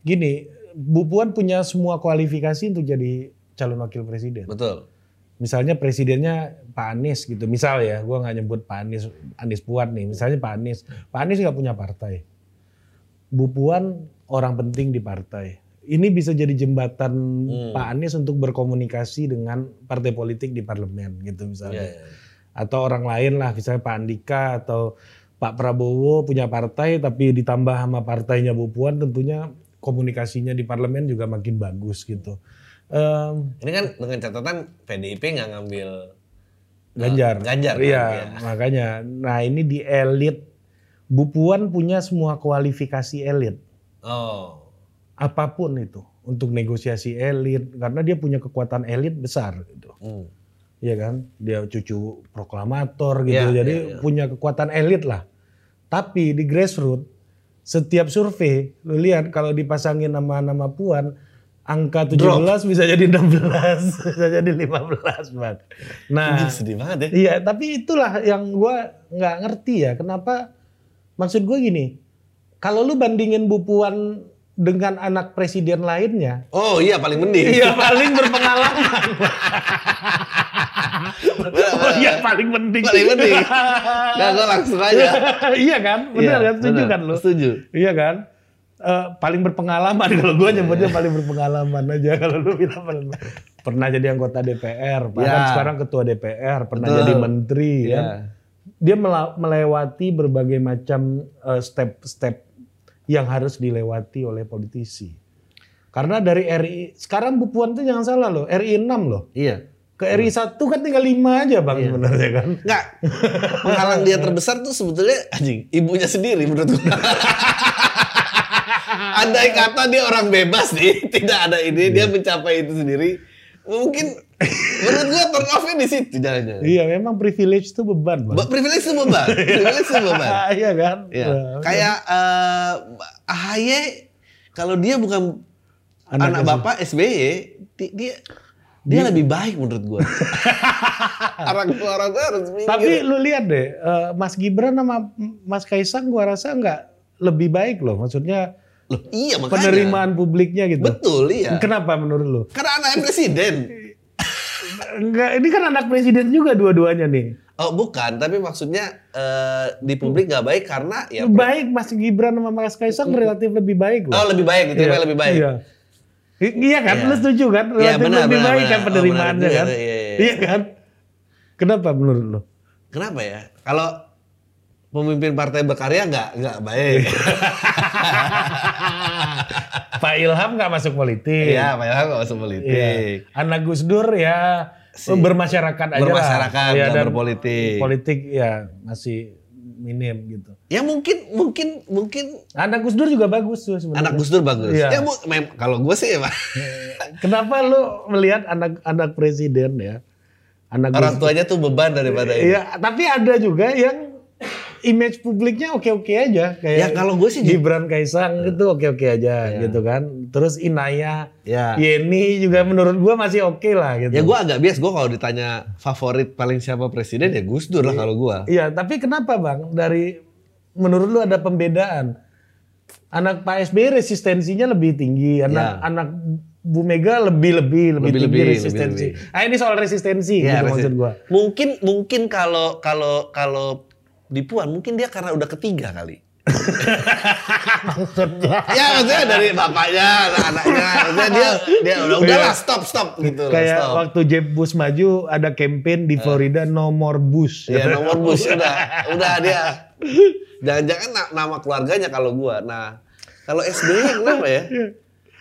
Speaker 2: Gini, Bu Puan punya semua kualifikasi untuk jadi calon wakil presiden.
Speaker 1: Betul.
Speaker 2: Misalnya presidennya Pak Anies gitu. Misal ya, gua nggak nyebut Pak Anies, Anies Puan nih. Misalnya Pak Anies. Pak Anies nggak punya partai. Bu Puan orang penting di partai. Ini bisa jadi jembatan
Speaker 1: Hmm.
Speaker 2: Pak Anies untuk berkomunikasi dengan partai politik di parlemen gitu misalnya.
Speaker 1: iya.
Speaker 2: atau orang lain lah misalnya Pak Andika atau Pak Prabowo punya partai tapi ditambah sama partainya Bu Puan tentunya komunikasinya di parlemen juga makin bagus gitu. Em,
Speaker 1: Ini kan dengan catatan PDIP nggak ngambil
Speaker 2: Ganjar.
Speaker 1: Ganjar, kan?
Speaker 2: Iya,
Speaker 1: Iya.
Speaker 2: makanya. Nah, ini di elit Bu Puan punya semua kualifikasi elit.
Speaker 1: Oh.
Speaker 2: Apa pun itu untuk negosiasi elit karena dia punya kekuatan elit besar gitu.
Speaker 1: Hmm.
Speaker 2: Iya kan? Dia cucu proklamator gitu.
Speaker 1: Iya,
Speaker 2: Jadi
Speaker 1: iya, iya.
Speaker 2: punya kekuatan elit lah. Tapi di grassroots setiap survei lu lihat kalau dipasangin nama-nama Puan angka 17 bisa jadi 16, bisa jadi 15, Bang. Nah,
Speaker 1: sedih banget ya.
Speaker 2: iya, tapi itulah yang gua nggak ngerti ya, kenapa maksud gue gini. Kalau lu bandingin Bu Puan dengan anak presiden lainnya,
Speaker 1: Oh iya paling mending.
Speaker 2: Iya paling berpengalaman. oh iya paling penting.
Speaker 1: Paling penting. Nah, gue langsung aja.
Speaker 2: iya kan, benar
Speaker 1: Iya,
Speaker 2: kan, setuju kan lu?
Speaker 1: Setuju.
Speaker 2: Iya kan? Eh, paling berpengalaman kalau gue nyebutnya paling berpengalaman aja kalau lu bilang paling pernah jadi anggota DPR, bahkan
Speaker 1: Ya.
Speaker 2: sekarang ketua DPR, pernah
Speaker 1: Betul.
Speaker 2: jadi menteri
Speaker 1: Iya.
Speaker 2: kan. Dia mela- melewati berbagai macam eh, step-step yang harus dilewati oleh politisi. Karena dari RI sekarang Bu Puan tuh jangan salah loh, RI 6 loh.
Speaker 1: Iya.
Speaker 2: Ke RI 1 kan tinggal 5 aja Bang sebenarnya kan.
Speaker 1: Enggak. Penghalang dia terbesar tuh sebetulnya anjing, ibunya sendiri menurut gue. Andai kata dia orang bebas nih, tidak ada ini, dia mencapai itu sendiri. Mungkin menurut gue turn off-nya di situ jangan-jangan.
Speaker 2: Iya, memang privilege itu beban, Bang.
Speaker 1: Ba- Privilege itu beban. Privilege itu beban.
Speaker 2: Iya kan?
Speaker 1: Iya.
Speaker 2: Nah,
Speaker 1: Kayak eh AHY kalau dia bukan
Speaker 2: Anak
Speaker 1: anak, bapak SBY, di- dia dia lebih baik menurut gua. orang tua orang tua harus mikir.
Speaker 2: Tapi lu lihat deh, eh, Mas Gibran sama Mas Kaisang gua rasa nggak lebih baik loh. Maksudnya
Speaker 1: Loh, iya makanya.
Speaker 2: Penerimaan publiknya gitu.
Speaker 1: Betul, iya.
Speaker 2: Kenapa menurut lu?
Speaker 1: Karena anaknya presiden.
Speaker 2: Enggak, ini kan anak presiden juga dua-duanya nih.
Speaker 1: Oh bukan, tapi maksudnya eh, di publik nggak baik karena ya.
Speaker 2: baik Mas Gibran sama Mas Kaisang relatif lebih baik loh.
Speaker 1: Oh lebih baik, gitu
Speaker 2: Iya,
Speaker 1: lebih baik.
Speaker 2: Iya. Iya kan,
Speaker 1: Iya.
Speaker 2: lu setuju kan?
Speaker 1: Iya,
Speaker 2: Relatif
Speaker 1: benar,
Speaker 2: lebih
Speaker 1: benar,
Speaker 2: baik
Speaker 1: benar.
Speaker 2: kan
Speaker 1: Oh,
Speaker 2: penerimaannya
Speaker 1: benar
Speaker 2: kan?
Speaker 1: juga, iya, iya.
Speaker 2: Iya kan? Kenapa menurut lu?
Speaker 1: Kenapa ya? Kalau pemimpin partai berkarya nggak nggak baik.
Speaker 2: Pak Ilham nggak masuk politik.
Speaker 1: Iya, Pak Ilham nggak masuk politik.
Speaker 2: Iya. Anak Gus Dur ya
Speaker 1: Si-
Speaker 2: bermasyarakat aja.
Speaker 1: Bermasyarakat,
Speaker 2: Iya,
Speaker 1: nggak
Speaker 2: dan
Speaker 1: berpolitik.
Speaker 2: Politik ya masih minim gitu.
Speaker 1: Ya mungkin mungkin mungkin
Speaker 2: Anak Gus Dur juga bagus tuh sebenarnya.
Speaker 1: anak Gus Dur bagus.
Speaker 2: Iya.
Speaker 1: Ya mem- kalau gue sih emang
Speaker 2: Kenapa lu melihat anak anak presiden ya? Anak
Speaker 1: orang
Speaker 2: Gus-
Speaker 1: tuanya tuh beban daripada ini.
Speaker 2: Iya, tapi ada juga yang image publiknya oke-oke aja kayak
Speaker 1: Ya, kalau gue sih
Speaker 2: Gibran Kaisang itu oke-oke aja
Speaker 1: Iya.
Speaker 2: gitu kan. Terus Inaya,
Speaker 1: Ya.
Speaker 2: Yeni juga menurut gua masih oke lah gitu.
Speaker 1: Ya gue agak bias, gue kalau ditanya favorit paling siapa presiden ya Gus Dur lah kalau gue.
Speaker 2: Iya, tapi kenapa Bang dari menurut lu ada pembedaan? Anak Pak SBY resistensinya lebih tinggi, anak
Speaker 1: Ya.
Speaker 2: anak Bu Mega lebih lebih lebih,
Speaker 1: Lebih-
Speaker 2: tinggi
Speaker 1: lebih,
Speaker 2: resistensi.
Speaker 1: lebih-
Speaker 2: Ah ini soal resistensi
Speaker 1: Ya,
Speaker 2: gitu
Speaker 1: resi-
Speaker 2: maksud gua.
Speaker 1: Mungkin mungkin kalau kalau kalau di Puan mungkin dia karena udah ketiga kali. ya maksudnya dari bapaknya, anak-anaknya, maksudnya dia dia udah udahlah stop stop gitu
Speaker 2: Kayak
Speaker 1: stop.
Speaker 2: waktu Jeb Bush maju ada campaign di Florida no more Bush.
Speaker 1: Ya nomor bus udah udah dia. Jangan-jangan na- nama keluarganya kalau gua. Nah, kalau SBY kenapa ya?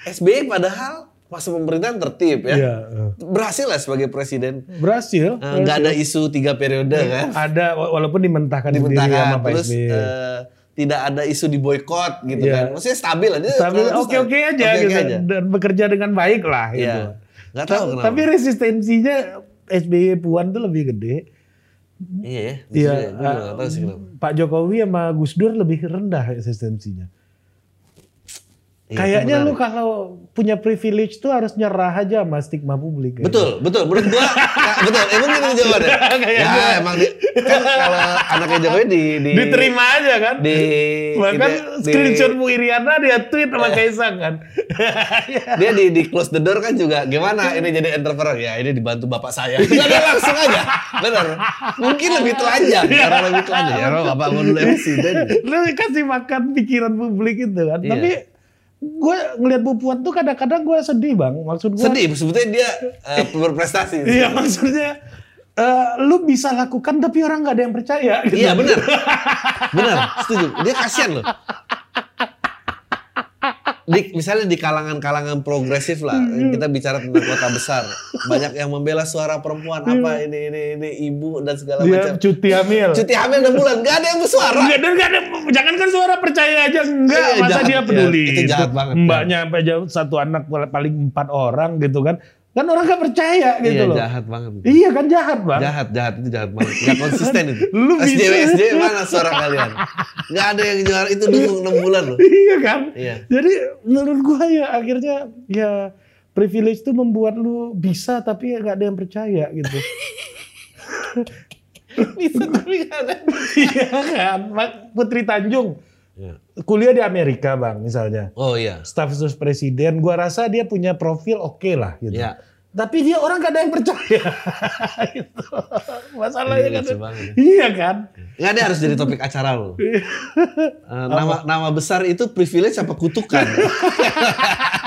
Speaker 1: SBY padahal masa pemerintahan tertib ya.
Speaker 2: Iya.
Speaker 1: Berhasil lah sebagai presiden.
Speaker 2: Berhasil.
Speaker 1: Eh, Nggak ada isu tiga periode kan.
Speaker 2: Ada wa- walaupun dimentahkan, sendiri sama
Speaker 1: Dimentahkan.
Speaker 2: Pak
Speaker 1: Terus
Speaker 2: SBY.
Speaker 1: eh, tidak ada isu di boykot gitu
Speaker 2: Iya.
Speaker 1: kan. Maksudnya stabil aja. Itu
Speaker 2: oke-oke
Speaker 1: stabil.
Speaker 2: aja
Speaker 1: Oke-oke
Speaker 2: gitu
Speaker 1: aja.
Speaker 2: dan bekerja dengan baik lah gitu.
Speaker 1: Iya. Nggak tahu
Speaker 2: Ta-
Speaker 1: kenapa.
Speaker 2: Tapi resistensinya SBY Puan tuh lebih gede.
Speaker 1: Iya ya.
Speaker 2: Iya.
Speaker 1: Tahu kenapa.
Speaker 2: Pak Jokowi sama Gus Dur lebih rendah resistensinya.
Speaker 1: Iya,
Speaker 2: Kayaknya lu kalau punya privilege tuh harus nyerah aja sama stigma publik. kayaknya.
Speaker 1: Betul, betul. Menurut gua, nah, betul. Emang gitu jawabannya.
Speaker 2: Kayaknya.
Speaker 1: ya, emang di, kan kalau anaknya Jokowi di, di
Speaker 2: Diterima aja kan?
Speaker 1: di
Speaker 2: Bahkan
Speaker 1: di- Iya.
Speaker 2: screenshot Bu Iriana dia tweet sama Kaisang kan.
Speaker 1: dia di, di close the door kan juga gimana ini jadi entrepreneur ya ini dibantu bapak saya Nggak ada langsung aja bener mungkin lebih telanjang karena lebih telanjang ya bapak mau dulu presiden
Speaker 2: Lu kasih makan pikiran publik itu kan.
Speaker 1: Iya.
Speaker 2: Tapi gue ngelihat Bu Puan tuh kadang-kadang gue sedih bang. Maksud gue.
Speaker 1: sedih sebetulnya dia eh, berprestasi
Speaker 2: Iya maksudnya. eh, lu bisa lakukan tapi orang nggak ada yang percaya. Gitu.
Speaker 1: Iya benar, benar, setuju. Dia kasihan loh. Di, misalnya di kalangan-kalangan progresif lah, kita bicara tentang kota besar, banyak yang membela suara perempuan apa ini ini ini ibu dan segala
Speaker 2: Dia
Speaker 1: macam.
Speaker 2: cuti hamil.
Speaker 1: Cuti hamil enam bulan, gak ada yang bersuara.
Speaker 2: Nggak ada, jangan kan suara percaya aja enggak,
Speaker 1: Iya,
Speaker 2: masa
Speaker 1: jahat,
Speaker 2: dia peduli.
Speaker 1: Itu jahat banget,
Speaker 2: Mbaknya sampai jauh satu anak paling empat orang gitu kan, kan orang nggak percaya gitu
Speaker 1: Iya
Speaker 2: loh.
Speaker 1: jahat banget.
Speaker 2: Iya kan jahat bang.
Speaker 1: Jahat, jahat itu jahat banget. Gak konsisten itu.
Speaker 2: Lu
Speaker 1: SJW,
Speaker 2: bisa.
Speaker 1: SJW mana suara kalian? Gak ada yang juara itu dukung 6 bulan loh.
Speaker 2: Iya kan?
Speaker 1: Iya.
Speaker 2: Jadi menurut gua ya akhirnya ya privilege itu membuat lu bisa tapi ya nggak ada yang percaya gitu.
Speaker 1: Bisa tapi gak ada.
Speaker 2: Iya kan? Putri Tanjung
Speaker 1: Iya.
Speaker 2: kuliah di Amerika bang misalnya.
Speaker 1: Oh iya.
Speaker 2: Staf khusus presiden, gua rasa dia punya profil oke lah gitu.
Speaker 1: Iya.
Speaker 2: Tapi dia orang gak ada yang percaya. gitu. Masalahnya kan. Iya kan?
Speaker 1: Nggak ada harus jadi topik acara lo. Eh, nama nama besar itu privilege apa kutukan?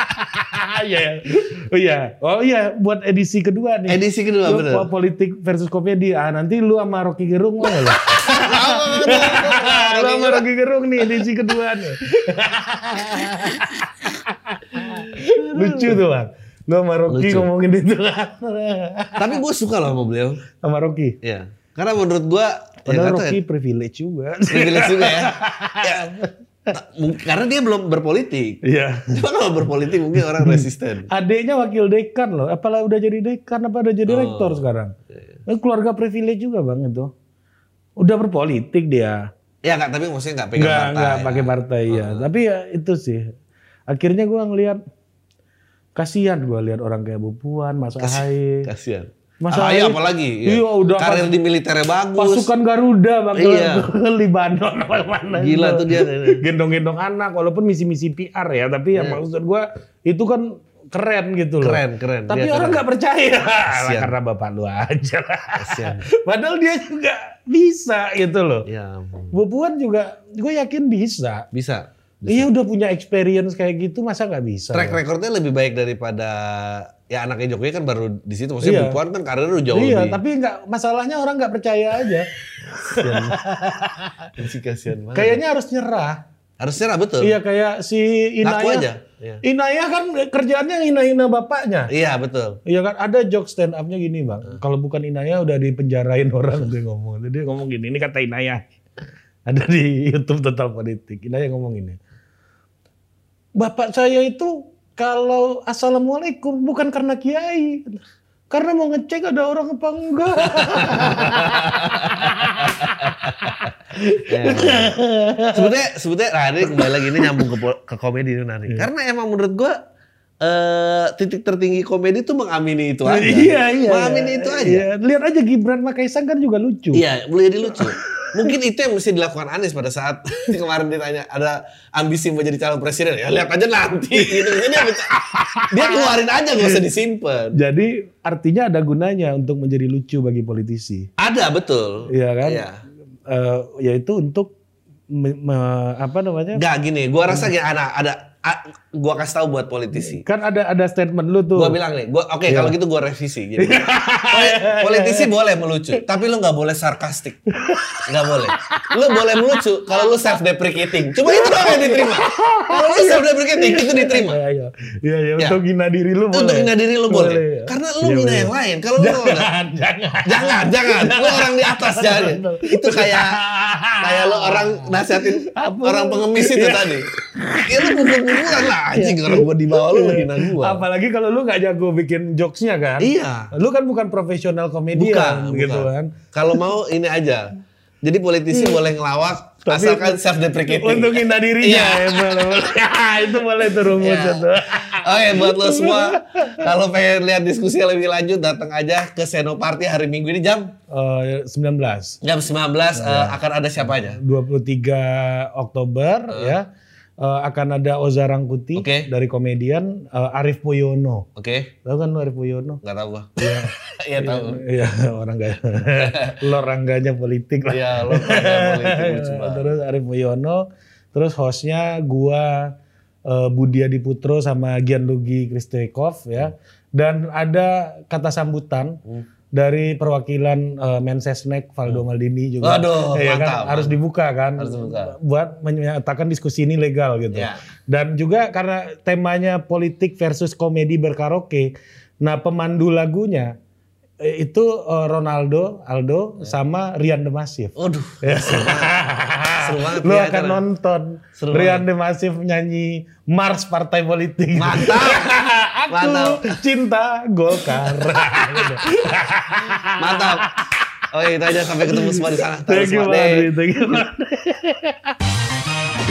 Speaker 2: Iya. oh iya. Oh iya, buat edisi kedua nih.
Speaker 1: Edisi kedua
Speaker 2: Lu
Speaker 1: bener.
Speaker 2: po- politik versus komedi. Ah, nanti lu sama Rocky Gerung nggak lu? sama Rocky Gerung nih edisi kedua nih. Lucu tuh bang. Lu sama Rocky
Speaker 1: Lucu.
Speaker 2: ngomongin itu kan.
Speaker 1: Tapi gue suka loh sama beliau.
Speaker 2: sama Rocky.
Speaker 1: Iya. Karena menurut gue, ya
Speaker 2: Padahal
Speaker 1: tahu
Speaker 2: Rocky
Speaker 1: ya,
Speaker 2: privilege juga.
Speaker 1: privilege juga ya. ya. Karena dia belum berpolitik.
Speaker 2: Iya.
Speaker 1: Cuma kalau berpolitik mungkin orang resisten.
Speaker 2: Adiknya wakil dekan loh. Apalah udah jadi dekan apa udah jadi
Speaker 1: Oh,
Speaker 2: rektor sekarang.
Speaker 1: iya,
Speaker 2: Eh, Keluarga privilege juga bang itu. Udah berpolitik dia.
Speaker 1: Ya nggak, tapi maksudnya nggak pegang partai.
Speaker 2: enggak pakai partai ya. Tapi ya itu sih. Akhirnya gua ngelihat kasihan gua lihat orang kayak Bu Puan, Mas Ahaye.
Speaker 1: Kasihan.
Speaker 2: Masalah
Speaker 1: ah, iya
Speaker 2: itu-
Speaker 1: apalagi.
Speaker 2: Iya, udah
Speaker 1: Karir
Speaker 2: pas-
Speaker 1: di militernya bagus.
Speaker 2: Pasukan Garuda bang
Speaker 1: Iya.
Speaker 2: ke Libanon apa mana
Speaker 1: Gila tuh dia.
Speaker 2: gendong-gendong anak walaupun misi-misi PR ya tapi ya maksud gua itu kan keren gitu loh
Speaker 1: Keren, keren.
Speaker 2: tapi
Speaker 1: Dia
Speaker 2: orang nggak percaya
Speaker 1: Kasian.
Speaker 2: karena bapak lu aja padahal dia juga bisa gitu loh
Speaker 1: Ya ampun.
Speaker 2: Bu Puan juga gue yakin bisa
Speaker 1: Bisa.
Speaker 2: Iya udah punya experience kayak gitu masa nggak bisa
Speaker 1: Track
Speaker 2: ya?
Speaker 1: recordnya lebih baik daripada ya anaknya Jokowi kan baru di situ. Maksudnya
Speaker 2: Iya.
Speaker 1: Kan karirnya udah jauh
Speaker 2: Iya
Speaker 1: lebih.
Speaker 2: tapi nggak masalahnya orang nggak percaya aja
Speaker 1: Kasian. kasihan banget.
Speaker 2: kayaknya harus nyerah
Speaker 1: Harusnya lah betul.
Speaker 2: Iya kayak si
Speaker 1: Ngaku
Speaker 2: Inaya.
Speaker 1: aja. Iya.
Speaker 2: Inaya kan kerjaannya ngina-ngina bapaknya.
Speaker 1: Iya betul.
Speaker 2: Iya kan ada joke stand up-nya gini bang. Kalau bukan Inaya udah dipenjarain orang dia ngomong. Jadi dia ngomong gini. Ini kata Inaya. Ada di YouTube Total Politik. Inaya ngomong gini. Bapak saya itu kalau assalamualaikum bukan karena kiai. Karena mau ngecek ada orang apa enggak.
Speaker 1: Ya. sebetulnya sebetulnya nah ini kembali lagi ini nyambung ke, ke komedi ini nanti. Karena emang menurut gua eh titik tertinggi komedi itu mengamini itu aja.
Speaker 2: iya iya.
Speaker 1: Mengamini itu aja.
Speaker 2: Iya. Lihat aja Gibran sama Kaisang kan juga lucu.
Speaker 1: Iya, boleh jadi lucu. Mungkin itu yang mesti dilakukan Anies pada saat kemarin ditanya ada ambisi menjadi calon presiden. Ya lihat aja nanti. Gitu. Jadi dia, dia keluarin aja nggak usah disimpan.
Speaker 2: Jadi artinya ada gunanya untuk menjadi lucu bagi politisi.
Speaker 1: Ada betul.
Speaker 2: Iya kan?
Speaker 1: Iya.
Speaker 2: Eh, yaitu untuk me- me- apa namanya?
Speaker 1: Gak gini, gua rasa gini ada ada a- gua kasih tahu buat politisi.
Speaker 2: Kan ada ada statement lu tuh.
Speaker 1: Gua bilang nih, gua oke kalau gitu gua revisi gitu. Poli- politisi boleh melucu, tapi lu nggak boleh sarkastik. Nggak boleh. Lu boleh melucu kalau lu self deprecating. Cuma itu doang yang diterima. Kalau lu self deprecating itu diterima.
Speaker 2: Iya iya. Iya iya
Speaker 1: Ya.
Speaker 2: untuk hina diri lu boleh.
Speaker 1: Untuk hina diri lu boleh.
Speaker 2: Boleh, ya.
Speaker 1: Karena lu
Speaker 2: Iya,
Speaker 1: hina yang lain. Kalau lu
Speaker 2: Jangan, jangan.
Speaker 1: jangan, jangan. Lu orang di atas jangan. Itu kayak kayak lu orang nasihatin orang pengemis itu
Speaker 2: Iya.
Speaker 1: tadi. Ya lu pukul-pukulan lah anjing orang gua di bawah lu hina gua.
Speaker 2: Apalagi kalau lu nggak jago bikin jokesnya kan.
Speaker 1: Iya.
Speaker 2: Lu kan bukan profesional komedian
Speaker 1: Bukan,
Speaker 2: gitu
Speaker 1: bukan.
Speaker 2: kan.
Speaker 1: Kalau mau ini aja. Jadi politisi boleh ngelawak
Speaker 2: Tapi-
Speaker 1: asalkan self deprecating.
Speaker 2: Untuk hina dirinya
Speaker 1: Iya.
Speaker 2: ya boleh. itu boleh tuh rumusnya
Speaker 1: Iya.
Speaker 2: tuh.
Speaker 1: Oke buat lo semua kalau pengen lihat diskusi lebih lanjut datang aja ke Senoparty hari Minggu ini jam
Speaker 2: Eh, 19.
Speaker 1: jam 19 eh, akan ada siapa aja?
Speaker 2: 23 Oktober ya Eh, akan ada Oza Rangkuti
Speaker 1: Oke.
Speaker 2: dari komedian eh, Arif Poyono.
Speaker 1: Oke,
Speaker 2: Tahu kan Arif Poyono?
Speaker 1: nggak tahu gua. Iya tahu.
Speaker 2: Iya, orang gak lo rangganya politik lah.
Speaker 1: Iya, lo pernah politik
Speaker 2: terus Arif Poyono, terus hostnya gua eh, Budi Adiputro sama Gianluigi Kristekov ya. Dan ada kata sambutan
Speaker 1: Hmm.
Speaker 2: Dari perwakilan eh, Mensesnek Valdo Maldini juga.
Speaker 1: Waduh,
Speaker 2: kan?
Speaker 1: mantap.
Speaker 2: Harus dibuka kan.
Speaker 1: Harus dibuka.
Speaker 2: Buat menyatakan diskusi ini legal gitu.
Speaker 1: Iya.
Speaker 2: Dan juga karena temanya politik versus komedi berkaraoke. Nah, pemandu lagunya eh, itu eh, Ronaldo, Aldo sama Rian Demasif.
Speaker 1: Waduh, seru banget. Seru banget
Speaker 2: Lu
Speaker 1: nih
Speaker 2: akan nonton
Speaker 1: Seru
Speaker 2: Rian Demasif nyanyi Mars Partai Politik.
Speaker 1: Mantap.
Speaker 2: Aku
Speaker 1: Mantap.
Speaker 2: cinta Golkar.
Speaker 1: Mantap. Oke, itu aja sampai ketemu semua di sana.
Speaker 2: Thank you,
Speaker 1: Terus.
Speaker 2: Madri. Thank you.